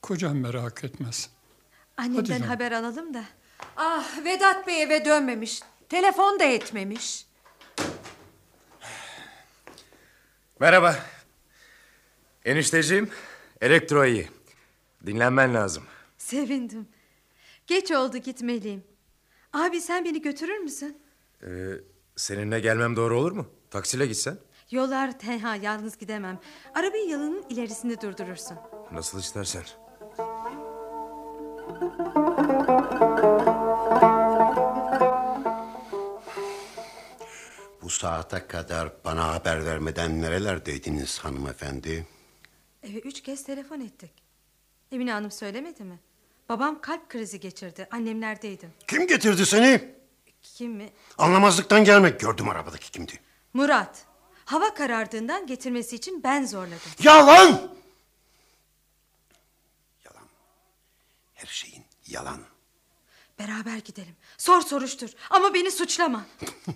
Speaker 11: Kocam merak etmez.
Speaker 3: Annemden
Speaker 11: canım.
Speaker 3: haber alalım da.
Speaker 5: Ah Vedat Bey eve dönmemiş. Telefon da etmemiş.
Speaker 6: Merhaba. Enişteciğim, elektro iyi. Dinlenmen lazım.
Speaker 3: Sevindim. Geç oldu gitmeliyim. Abi sen beni götürür müsün?
Speaker 6: Ee, seninle gelmem doğru olur mu? Taksiyle gitsen.
Speaker 3: Yollar tenha yalnız gidemem. Arabayı yalının ilerisinde durdurursun.
Speaker 6: Nasıl istersen.
Speaker 1: Bu saate kadar bana haber vermeden nerelerdeydiniz hanımefendi?
Speaker 3: Eve üç kez telefon ettik. Emine Hanım söylemedi mi? Babam kalp krizi geçirdi. Annemlerdeydim.
Speaker 1: Kim getirdi seni?
Speaker 3: Kim mi?
Speaker 1: Anlamazlıktan gelmek gördüm arabadaki kimdi?
Speaker 3: Murat. Hava karardığından getirmesi için ben zorladım.
Speaker 1: Yalan! Yalan. Her şeyin yalan.
Speaker 3: Beraber gidelim. Sor soruştur. Ama beni suçlama.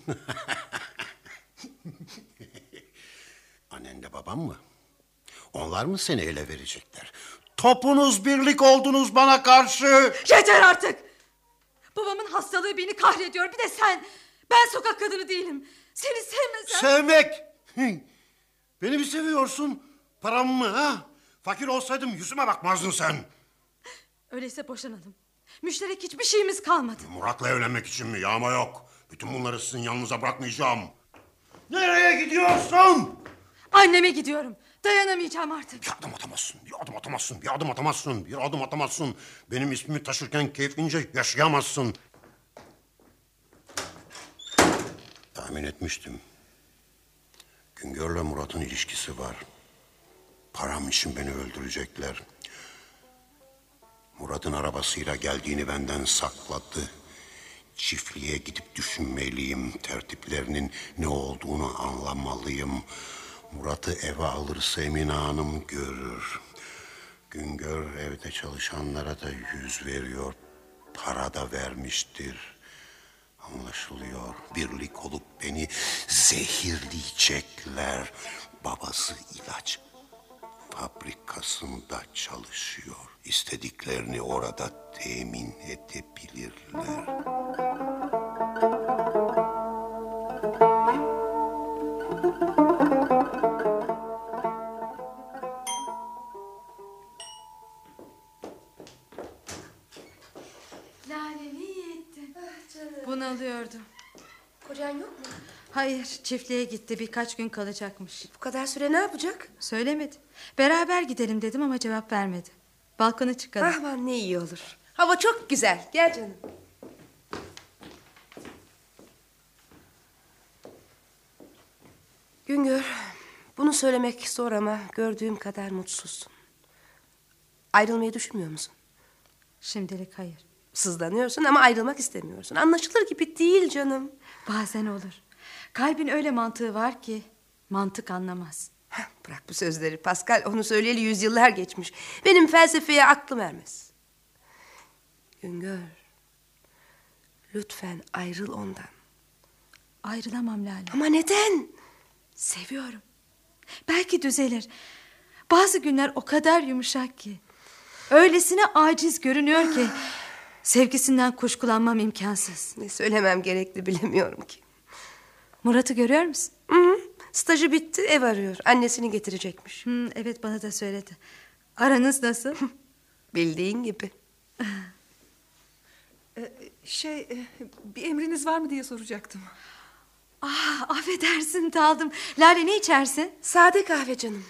Speaker 1: Annenle babam mı? Onlar mı seni ele verecekler? Topunuz birlik oldunuz bana karşı.
Speaker 3: Yeter artık. Babamın hastalığı beni kahrediyor. Bir de sen. Ben sokak kadını değilim. Seni sevmesem...
Speaker 1: Sevmek. Beni mi seviyorsun? Paramı mı ha? Fakir olsaydım yüzüme bakmazdın sen.
Speaker 3: Öyleyse boşanalım. Müşterek hiçbir şeyimiz kalmadı.
Speaker 1: Murat'la evlenmek için mi? Yağma yok. Bütün bunları sizin yanınıza bırakmayacağım. Nereye gidiyorsun?
Speaker 3: Anneme gidiyorum. Dayanamayacağım artık.
Speaker 1: Bir adım atamazsın, bir adım atamazsın, bir adım atamazsın, bir adım atamazsın. Benim ismimi taşırken keyfince yaşayamazsın. Tahmin etmiştim. Güngör'le Murat'ın ilişkisi var. Param için beni öldürecekler. Murat'ın arabasıyla geldiğini benden sakladı. Çiftliğe gidip düşünmeliyim. Tertiplerinin ne olduğunu anlamalıyım. Murat'ı eve alırsa Emine Hanım görür. Güngör evde çalışanlara da yüz veriyor. Para da vermiştir. Anlaşılıyor. Birlik olup beni zehirleyecekler. Babası ilaç fabrikasında çalışıyor. İstediklerini orada temin edebilirler.
Speaker 3: Çiftliğe gitti birkaç gün kalacakmış.
Speaker 4: Bu kadar süre ne yapacak?
Speaker 3: Söylemedi. Beraber gidelim dedim ama cevap vermedi. Balkona çıkalım.
Speaker 4: Aman ne iyi olur. Hava çok güzel. Gel canım. Güngör, bunu söylemek zor ama gördüğüm kadar mutsuzsun. Ayrılmayı düşünmüyor musun?
Speaker 3: Şimdilik hayır.
Speaker 4: Sızlanıyorsun ama ayrılmak istemiyorsun. Anlaşılır gibi değil canım.
Speaker 3: Bazen olur. Kalbin öyle mantığı var ki mantık anlamaz.
Speaker 4: Heh, Bırak bu sözleri Pascal. Onu söyleyeli yüzyıllar geçmiş. Benim felsefeye aklım ermez. Güngör. Lütfen ayrıl ondan.
Speaker 3: Ayrılamam Lale.
Speaker 4: Ama neden?
Speaker 3: Seviyorum. Belki düzelir. Bazı günler o kadar yumuşak ki. Öylesine aciz görünüyor ki. Sevgisinden kuşkulanmam imkansız.
Speaker 4: Ne söylemem gerekli bilemiyorum ki.
Speaker 3: Murat'ı görüyor musun?
Speaker 4: Hı -hı. Stajı bitti ev arıyor. Annesini getirecekmiş.
Speaker 3: Hı, evet bana da söyledi. Aranız nasıl?
Speaker 4: Bildiğin gibi.
Speaker 9: Şey, e, bir emriniz var mı diye soracaktım.
Speaker 3: Ah, affedersin daldım. Lale ne içersin?
Speaker 4: Sade kahve canım.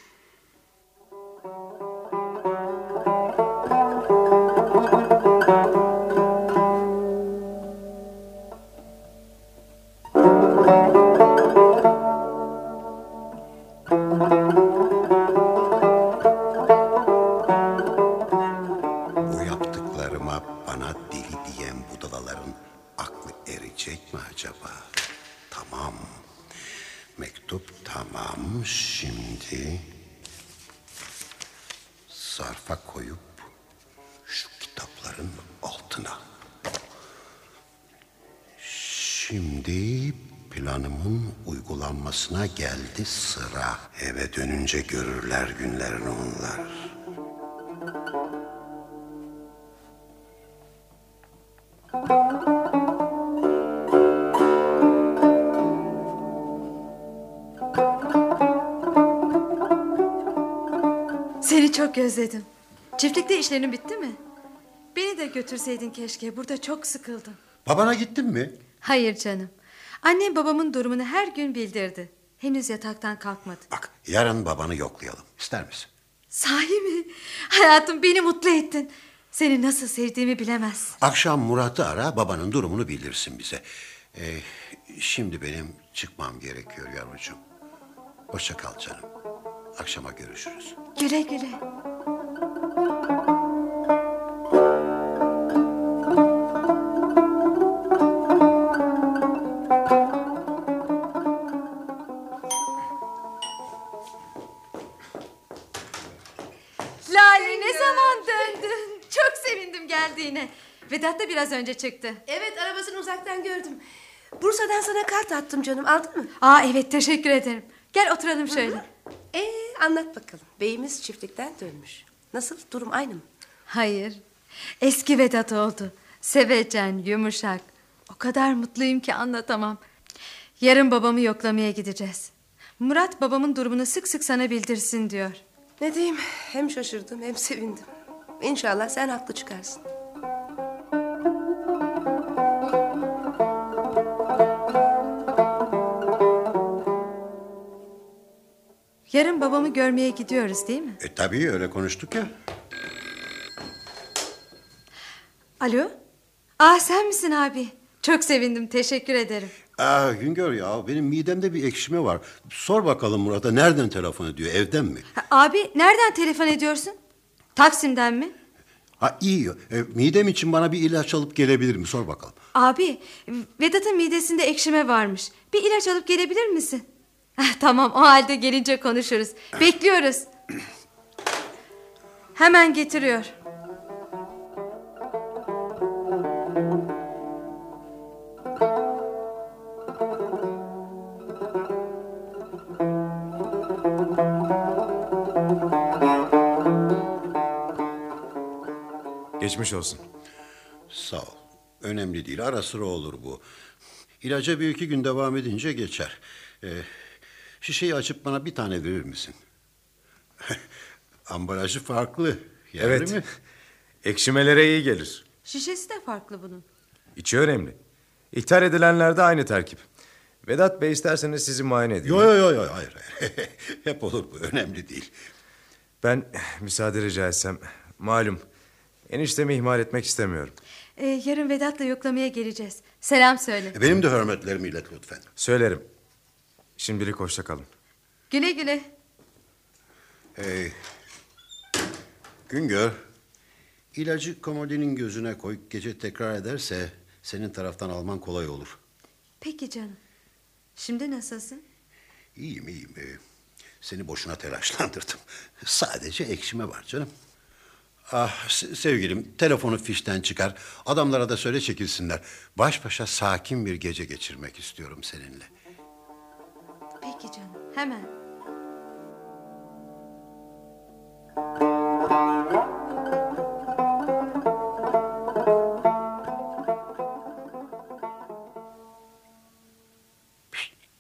Speaker 1: geldi sıra. Eve dönünce görürler günlerini onlar.
Speaker 3: Seni çok özledim. Çiftlikte işlerin bitti mi? Beni de götürseydin keşke. Burada çok sıkıldım.
Speaker 1: Babana gittin mi?
Speaker 3: Hayır canım. Annem babamın durumunu her gün bildirdi. Henüz yataktan kalkmadı.
Speaker 1: Bak yarın babanı yoklayalım. İster misin?
Speaker 3: Sahi mi? Hayatım beni mutlu ettin. Seni nasıl sevdiğimi bilemez.
Speaker 1: Akşam Murat'ı ara babanın durumunu bildirsin bize. Ee, şimdi benim çıkmam gerekiyor yavrucuğum. Hoşça kal canım. Akşama görüşürüz.
Speaker 3: Güle güle. Vedat da biraz önce çıktı.
Speaker 4: Evet arabasını uzaktan gördüm. Bursa'dan sana kart attım canım aldın mı?
Speaker 3: Aa evet teşekkür ederim. Gel oturalım şöyle.
Speaker 4: Ee, anlat bakalım. Beyimiz çiftlikten dönmüş. Nasıl durum aynı mı?
Speaker 3: Hayır. Eski Vedat oldu. Sevecen, yumuşak. O kadar mutluyum ki anlatamam. Yarın babamı yoklamaya gideceğiz. Murat babamın durumunu sık sık sana bildirsin diyor.
Speaker 4: Ne diyeyim hem şaşırdım hem sevindim. İnşallah sen haklı çıkarsın.
Speaker 3: Yarın babamı görmeye gidiyoruz değil mi?
Speaker 1: E tabii öyle konuştuk ya.
Speaker 3: Alo? Aa sen misin abi? Çok sevindim teşekkür ederim.
Speaker 1: Aa, Güngör ya benim midemde bir ekşime var. Sor bakalım Murat'a nereden telefon ediyor evden mi?
Speaker 3: Ha, abi nereden telefon ediyorsun? Taksim'den mi?
Speaker 1: Ha iyi e, midem için bana bir ilaç alıp gelebilir mi sor bakalım.
Speaker 3: Abi Vedat'ın midesinde ekşime varmış. Bir ilaç alıp gelebilir misin? Ah, tamam o halde gelince konuşuruz. Bekliyoruz. Hemen getiriyor.
Speaker 6: Geçmiş olsun.
Speaker 1: Sağ ol. Önemli değil ara sıra olur bu. İlaca bir iki gün devam edince geçer. Ee, şişeyi açıp bana bir tane verir misin? Ambalajı farklı. Yerli
Speaker 6: evet.
Speaker 1: mi?
Speaker 6: Ekşimelere iyi gelir.
Speaker 3: Şişesi de farklı bunun.
Speaker 6: İçi önemli. İthal edilenlerde aynı terkip. Vedat Bey isterseniz sizi muayene edeyim.
Speaker 1: Yo yo yo yo hayır. hayır. Hep olur bu önemli değil.
Speaker 6: Ben müsaade rica etsem malum eniştemi ihmal etmek istemiyorum.
Speaker 3: Ee, yarın Vedat'la yoklamaya geleceğiz. Selam söyle.
Speaker 1: E, Benim de hürmetlerimi ilet lütfen.
Speaker 6: Söylerim. Şimdilik hoşça kalın.
Speaker 3: Güle güle.
Speaker 1: Ee, Güngör, ilacı komodinin gözüne koy. Gece tekrar ederse senin taraftan alman kolay olur.
Speaker 3: Peki canım. Şimdi nasılsın?
Speaker 1: İyiyim iyiyim. Ee, seni boşuna telaşlandırdım. Sadece ekşime var canım. Ah se- sevgilim telefonu fişten çıkar. Adamlara da söyle çekilsinler. Baş başa sakin bir gece geçirmek istiyorum seninle.
Speaker 3: Peki canım. Hemen.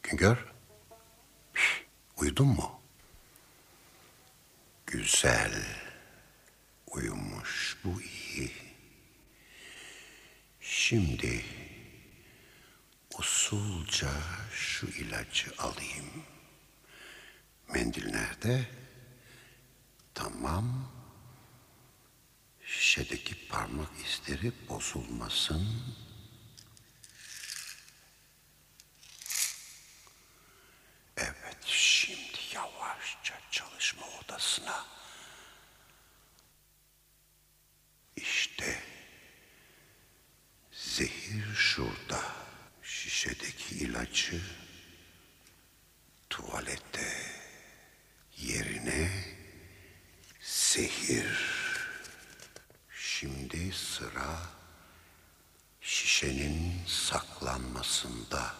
Speaker 1: Güngör. Uyudun mu? Güzel. Uyumuş. Bu iyi. Şimdi usulca şu ilacı alayım. Mendil nerede? Tamam. Şişedeki parmak izleri bozulmasın. Evet, şimdi yavaşça çalışma odasına. İşte zehir şurada. Şişedeki ilacı tuvalete yerine zehir. Şimdi sıra şişenin saklanmasında.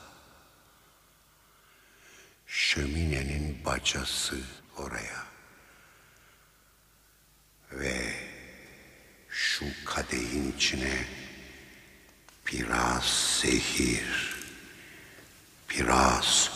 Speaker 1: Şöminenin bacası oraya. Ve şu kadehin içine biraz zehir, biraz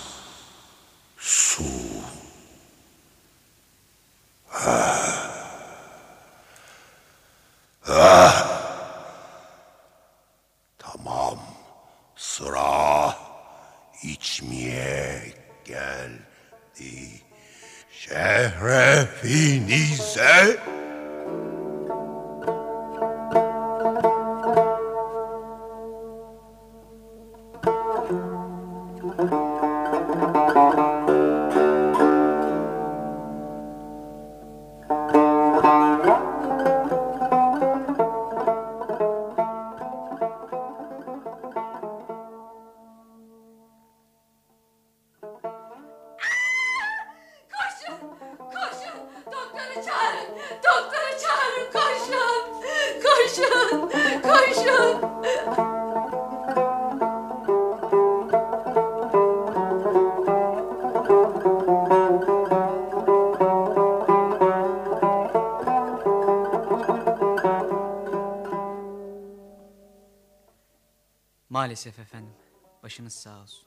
Speaker 12: Başınız sağ olsun.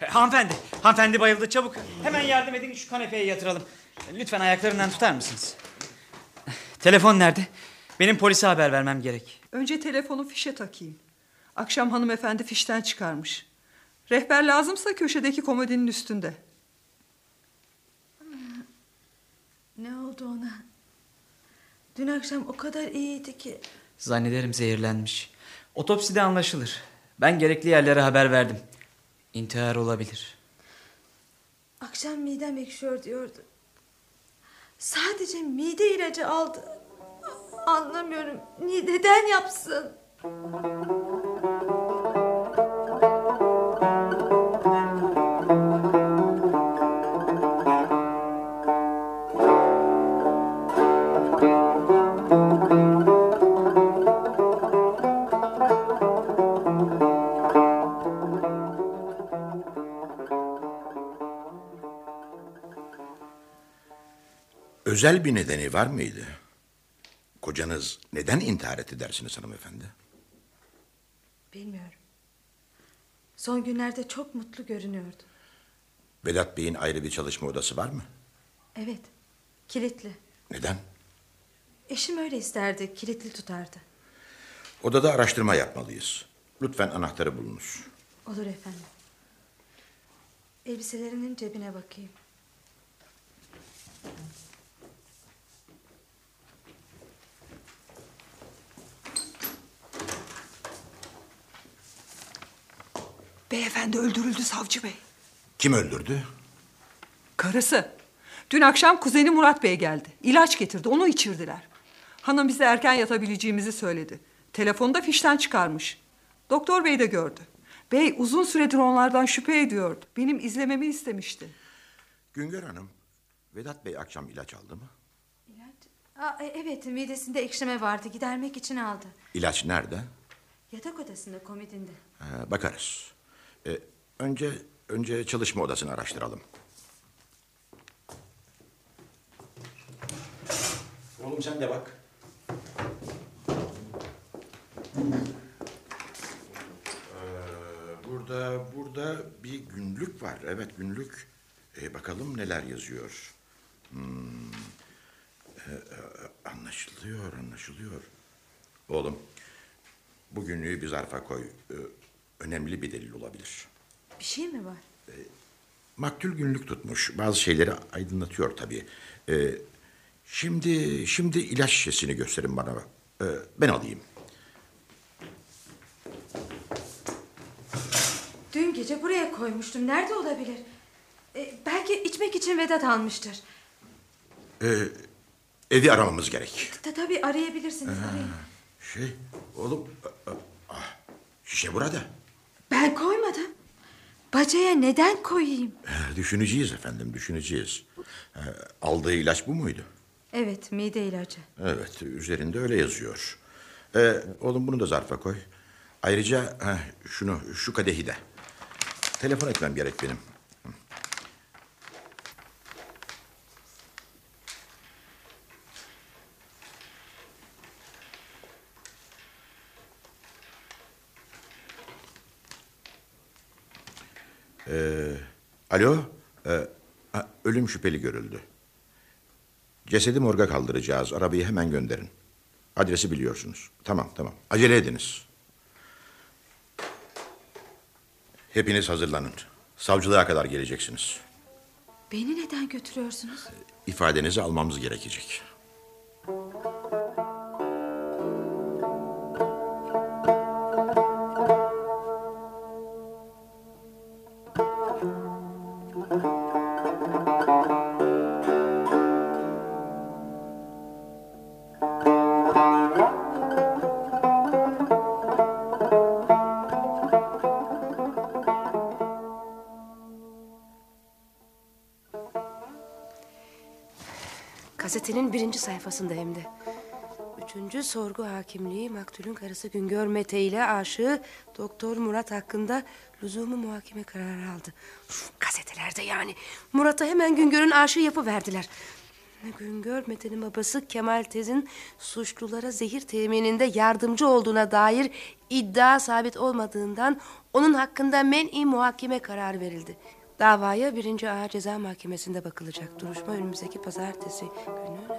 Speaker 12: E, hanımefendi, hanımefendi bayıldı çabuk. Hemen yardım edin şu kanepeye yatıralım. Lütfen ayaklarından tutar mısınız? Telefon nerede? Benim polise haber vermem gerek.
Speaker 9: Önce telefonu fişe takayım. Akşam hanımefendi fişten çıkarmış. Rehber lazımsa köşedeki komodinin üstünde.
Speaker 3: Ne oldu ona? Dün akşam o kadar iyiydi ki.
Speaker 12: Zannederim zehirlenmiş. Otopside anlaşılır. Ben gerekli yerlere haber verdim. İntihar olabilir.
Speaker 3: Akşam midem ekşiyor diyordu. Sadece mide ilacı aldı. Anlamıyorum. Neden yapsın?
Speaker 13: Özel bir nedeni var mıydı? Kocanız neden intihar etti dersiniz hanımefendi?
Speaker 3: Bilmiyorum. Son günlerde çok mutlu görünüyordu.
Speaker 13: Vedat Bey'in ayrı bir çalışma odası var mı?
Speaker 3: Evet. Kilitli.
Speaker 13: Neden?
Speaker 3: Eşim öyle isterdi. Kilitli tutardı.
Speaker 13: Odada araştırma yapmalıyız. Lütfen anahtarı bulunuz.
Speaker 3: Olur efendim. Elbiselerinin cebine bakayım.
Speaker 9: Beyefendi öldürüldü savcı bey.
Speaker 13: Kim öldürdü?
Speaker 9: Karısı. Dün akşam kuzeni Murat Bey geldi. İlaç getirdi, onu içirdiler. Hanım bize erken yatabileceğimizi söyledi. Telefonu da fişten çıkarmış. Doktor bey de gördü. Bey uzun süredir onlardan şüphe ediyordu. Benim izlememi istemişti.
Speaker 13: Güngör Hanım, Vedat Bey akşam ilaç aldı mı?
Speaker 3: Aa, e, evet midesinde ekşime vardı. Gidermek için aldı.
Speaker 13: İlaç nerede?
Speaker 3: Yatak odasında komodinde.
Speaker 13: Ha, bakarız. Ee, önce önce çalışma odasını araştıralım. Oğlum sen de bak. Ee, burada burada bir günlük var. Evet günlük. Ee, bakalım neler yazıyor. Hmm. Ee, anlaşılıyor, anlaşılıyor. Oğlum, bu günlüğü bir zarfa koy. Ee, önemli bir delil olabilir.
Speaker 3: Bir şey mi var?
Speaker 13: Maktul günlük tutmuş. Bazı şeyleri aydınlatıyor tabii. Ee, şimdi şimdi ilaç şişesini gösterin bana. Ee, ben alayım.
Speaker 3: Dün gece buraya koymuştum. Nerede olabilir? E, belki içmek için Vedat almıştır.
Speaker 13: Ee, evi aramamız gerek.
Speaker 3: Ta, tabii arayabilirsiniz. Arayın.
Speaker 13: Şey, oğlum, a- a- ah, şişe burada.
Speaker 3: Ben koymadım. Bacaya neden koyayım?
Speaker 13: Ee, Düşüneceğiz efendim, düşüneceğiz. Ee, aldığı ilaç bu muydu?
Speaker 3: Evet mide ilacı.
Speaker 13: Evet, üzerinde öyle yazıyor. Ee, oğlum bunu da zarfa koy. Ayrıca heh, şunu, şu kadehi de. Telefon etmem gerek benim. Ee, alo, Ee, ha, ölüm şüpheli görüldü. Cesedi morga kaldıracağız. Arabayı hemen gönderin. Adresi biliyorsunuz. Tamam, tamam. Acele ediniz. Hepiniz hazırlanın. Savcılığa kadar geleceksiniz.
Speaker 3: Beni neden götürüyorsunuz?
Speaker 13: İfadenizi almamız gerekecek.
Speaker 4: Birinci sayfasında hem de. Üçüncü sorgu hakimliği maktulün karısı Güngör Mete ile aşığı Doktor Murat hakkında lüzumu muhakeme kararı aldı. Uf, gazetelerde yani. Murat'a hemen Güngör'ün aşığı yapıverdiler. Güngör Mete'nin babası Kemal Tez'in suçlulara zehir temininde yardımcı olduğuna dair iddia sabit olmadığından onun hakkında men'i muhakeme kararı verildi. Davaya birinci Ağır Ceza Mahkemesi'nde bakılacak. Duruşma önümüzdeki pazartesi günü.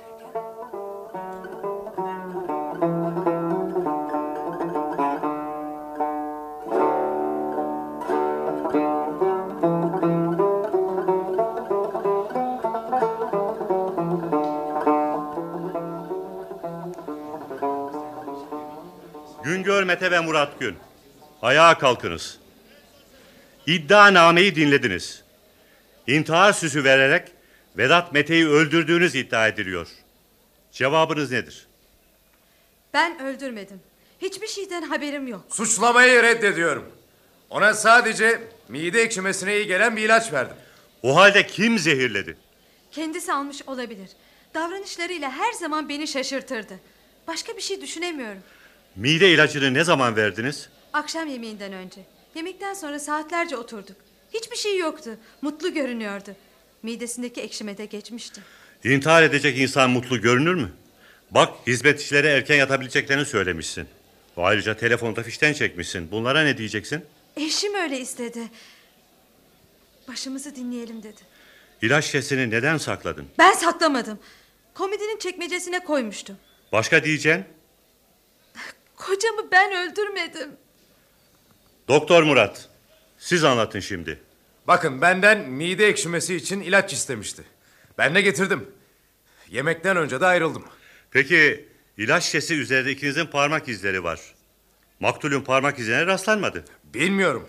Speaker 14: Ayağa kalkınız. İddianameyi dinlediniz. İntihar süsü vererek Vedat Mete'yi öldürdüğünüz iddia ediliyor. Cevabınız nedir?
Speaker 3: Ben öldürmedim. Hiçbir şeyden haberim yok.
Speaker 6: Suçlamayı reddediyorum. Ona sadece mide ekşimesine iyi gelen bir ilaç verdim.
Speaker 14: O halde kim zehirledi?
Speaker 3: Kendisi almış olabilir. Davranışlarıyla her zaman beni şaşırtırdı. Başka bir şey düşünemiyorum.
Speaker 14: Mide ilacını ne zaman verdiniz?
Speaker 3: Akşam yemeğinden önce. Yemekten sonra saatlerce oturduk. Hiçbir şey yoktu. Mutlu görünüyordu. Midesindeki ekşime de geçmişti.
Speaker 14: İntihar edecek insan mutlu görünür mü? Bak hizmetçilere erken yatabileceklerini söylemişsin. Ayrıca telefonda fişten çekmişsin. Bunlara ne diyeceksin?
Speaker 3: Eşim öyle istedi. Başımızı dinleyelim dedi.
Speaker 14: İlaç şişesini neden sakladın?
Speaker 3: Ben saklamadım. Komedinin çekmecesine koymuştum.
Speaker 14: Başka diyeceksin?
Speaker 3: Kocamı ben öldürmedim.
Speaker 14: Doktor Murat, siz anlatın şimdi.
Speaker 6: Bakın benden mide ekşimesi için ilaç istemişti. Ben de getirdim. Yemekten önce de ayrıldım.
Speaker 14: Peki ilaç şişesi üzerinde ikinizin parmak izleri var. Maktulün parmak izine rastlanmadı.
Speaker 6: Bilmiyorum.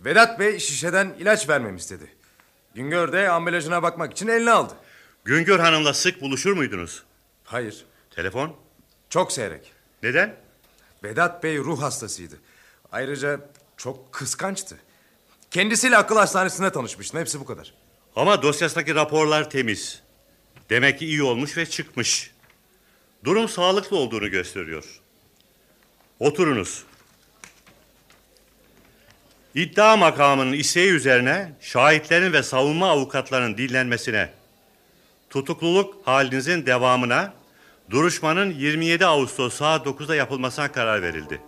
Speaker 6: Vedat Bey şişeden ilaç vermemi istedi. Güngör de ambalajına bakmak için eline aldı.
Speaker 14: Güngör Hanım'la sık buluşur muydunuz?
Speaker 6: Hayır.
Speaker 14: Telefon?
Speaker 6: Çok seyrek.
Speaker 14: Neden?
Speaker 6: Vedat Bey ruh hastasıydı. Ayrıca çok kıskançtı. Kendisiyle akıl hastanesinde tanışmıştım. Hepsi bu kadar.
Speaker 14: Ama dosyasındaki raporlar temiz. Demek ki iyi olmuş ve çıkmış. Durum sağlıklı olduğunu gösteriyor. Oturunuz. İddia makamının isteği üzerine şahitlerin ve savunma avukatlarının dinlenmesine, tutukluluk halinizin devamına, duruşmanın 27 Ağustos saat 9'da yapılmasına karar verildi.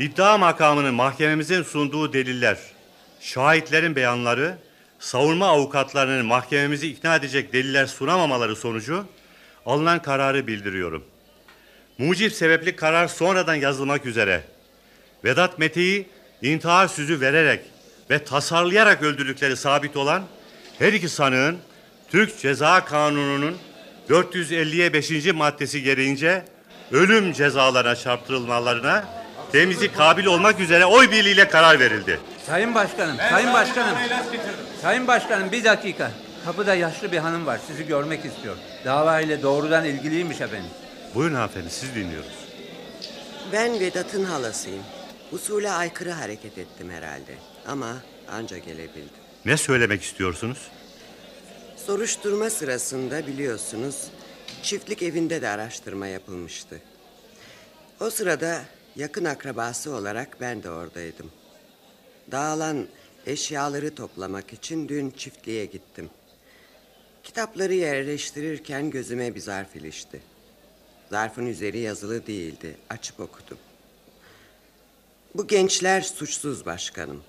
Speaker 14: İddia makamının mahkememizin sunduğu deliller, şahitlerin beyanları, savunma avukatlarının mahkememizi ikna edecek deliller sunamamaları sonucu alınan kararı bildiriyorum. Mucip sebepli karar sonradan yazılmak üzere. Vedat Mete'yi intihar süzü vererek ve tasarlayarak öldürdükleri sabit olan her iki sanığın Türk Ceza Kanunu'nun 450'ye 5. maddesi gereğince ölüm cezalarına çarptırılmalarına temizlik kabil olmak üzere oy birliğiyle karar verildi.
Speaker 10: Sayın Başkanım, Sayın Başkanım. Sayın Başkanım bir dakika. Kapıda yaşlı bir hanım var. Sizi görmek istiyor. Dava ile doğrudan ilgiliymiş efendim.
Speaker 14: Buyurun hanımefendi siz dinliyoruz.
Speaker 7: Ben Vedat'ın halasıyım. Usule aykırı hareket ettim herhalde. Ama anca gelebildim.
Speaker 14: Ne söylemek istiyorsunuz?
Speaker 7: Soruşturma sırasında biliyorsunuz çiftlik evinde de araştırma yapılmıştı. O sırada yakın akrabası olarak ben de oradaydım. Dağılan Eşyaları toplamak için dün çiftliğe gittim. Kitapları yerleştirirken gözüme bir zarf ilişti. Zarfın üzeri yazılı değildi. Açıp okudum. Bu gençler suçsuz başkanım.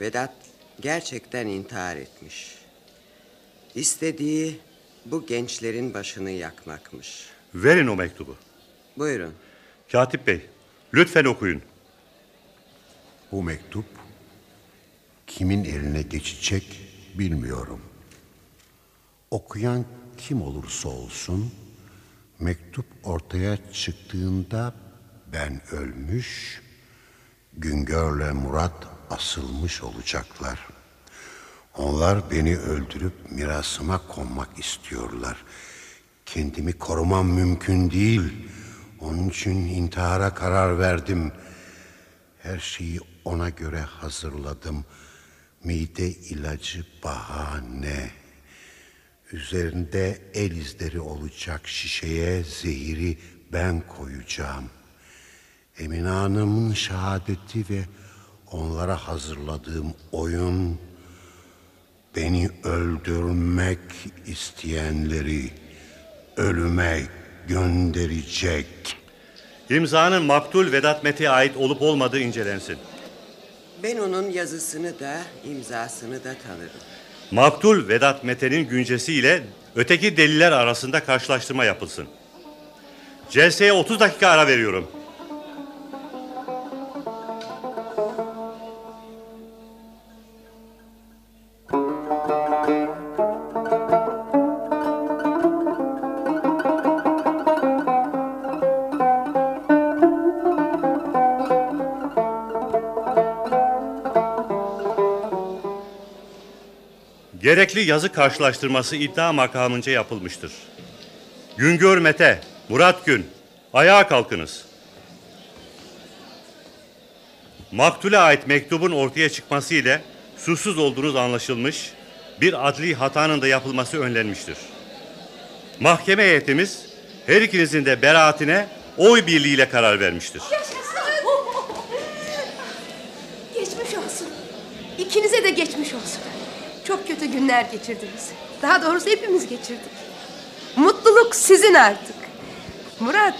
Speaker 7: Vedat gerçekten intihar etmiş. İstediği bu gençlerin başını yakmakmış.
Speaker 14: Verin o mektubu.
Speaker 7: Buyurun.
Speaker 14: Katip Bey, lütfen okuyun.
Speaker 1: Bu mektup kimin eline geçecek bilmiyorum. Okuyan kim olursa olsun mektup ortaya çıktığında ben ölmüş, Güngör'le Murat asılmış olacaklar. Onlar beni öldürüp mirasıma konmak istiyorlar. Kendimi korumam mümkün değil. Onun için intihara karar verdim. Her şeyi ona göre hazırladım. Mide ilacı bahane. Üzerinde el izleri olacak şişeye zehiri ben koyacağım. Emine Hanım'ın şehadeti ve onlara hazırladığım oyun beni öldürmek isteyenleri ölüme gönderecek.
Speaker 14: İmzanın maktul Vedat Mete'ye ait olup olmadığı incelensin.
Speaker 7: Ben onun yazısını da imzasını da tanırım.
Speaker 14: Maktul Vedat Mete'nin güncesi ile öteki deliller arasında karşılaştırma yapılsın. Celseye 30 dakika ara veriyorum. Gerekli yazı karşılaştırması iddia makamınca yapılmıştır. Güngör Mete, Murat Gün, ayağa kalkınız. Maktule ait mektubun ortaya çıkması ile suçsuz olduğunuz anlaşılmış, bir adli hatanın da yapılması önlenmiştir. Mahkeme heyetimiz her ikinizin de beraatine oy birliğiyle karar vermiştir.
Speaker 4: Geçmiş olsun. İkinize de geçmiş olsun. Çok kötü günler geçirdiniz. Daha doğrusu hepimiz geçirdik. Mutluluk sizin artık. Murat,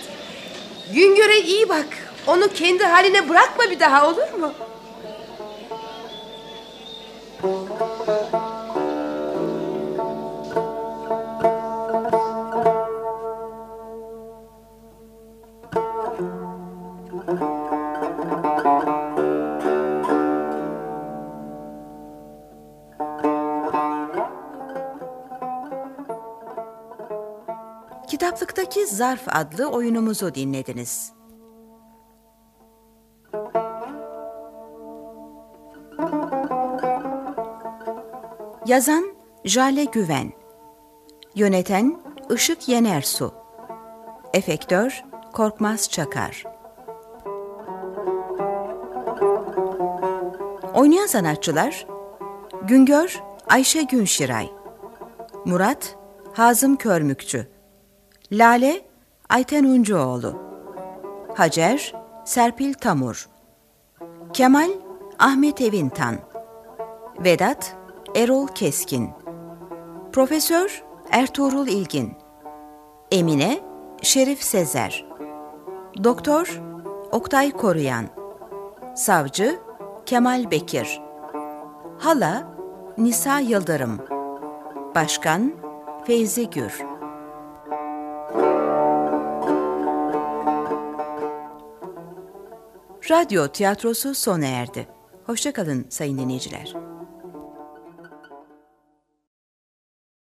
Speaker 4: Güngör'e iyi bak. Onu kendi haline bırakma bir daha olur mu?
Speaker 2: Zarf adlı oyunumuzu dinlediniz. Yazan Jale Güven. Yöneten Işık Yenersu. Efektör Korkmaz Çakar. Oynayan sanatçılar Güngör Ayşe Günşiray Murat Hazım Körmükçü Lale Ayten Uncuoğlu Hacer Serpil Tamur. Kemal Ahmet Evintan. Vedat Erol Keskin. Profesör Ertuğrul İlgin. Emine Şerif Sezer. Doktor Oktay Koruyan. Savcı Kemal Bekir. Hala Nisa Yıldırım. Başkan Feyzi Gür Radyo tiyatrosu sona erdi. Hoşçakalın sayın dinleyiciler.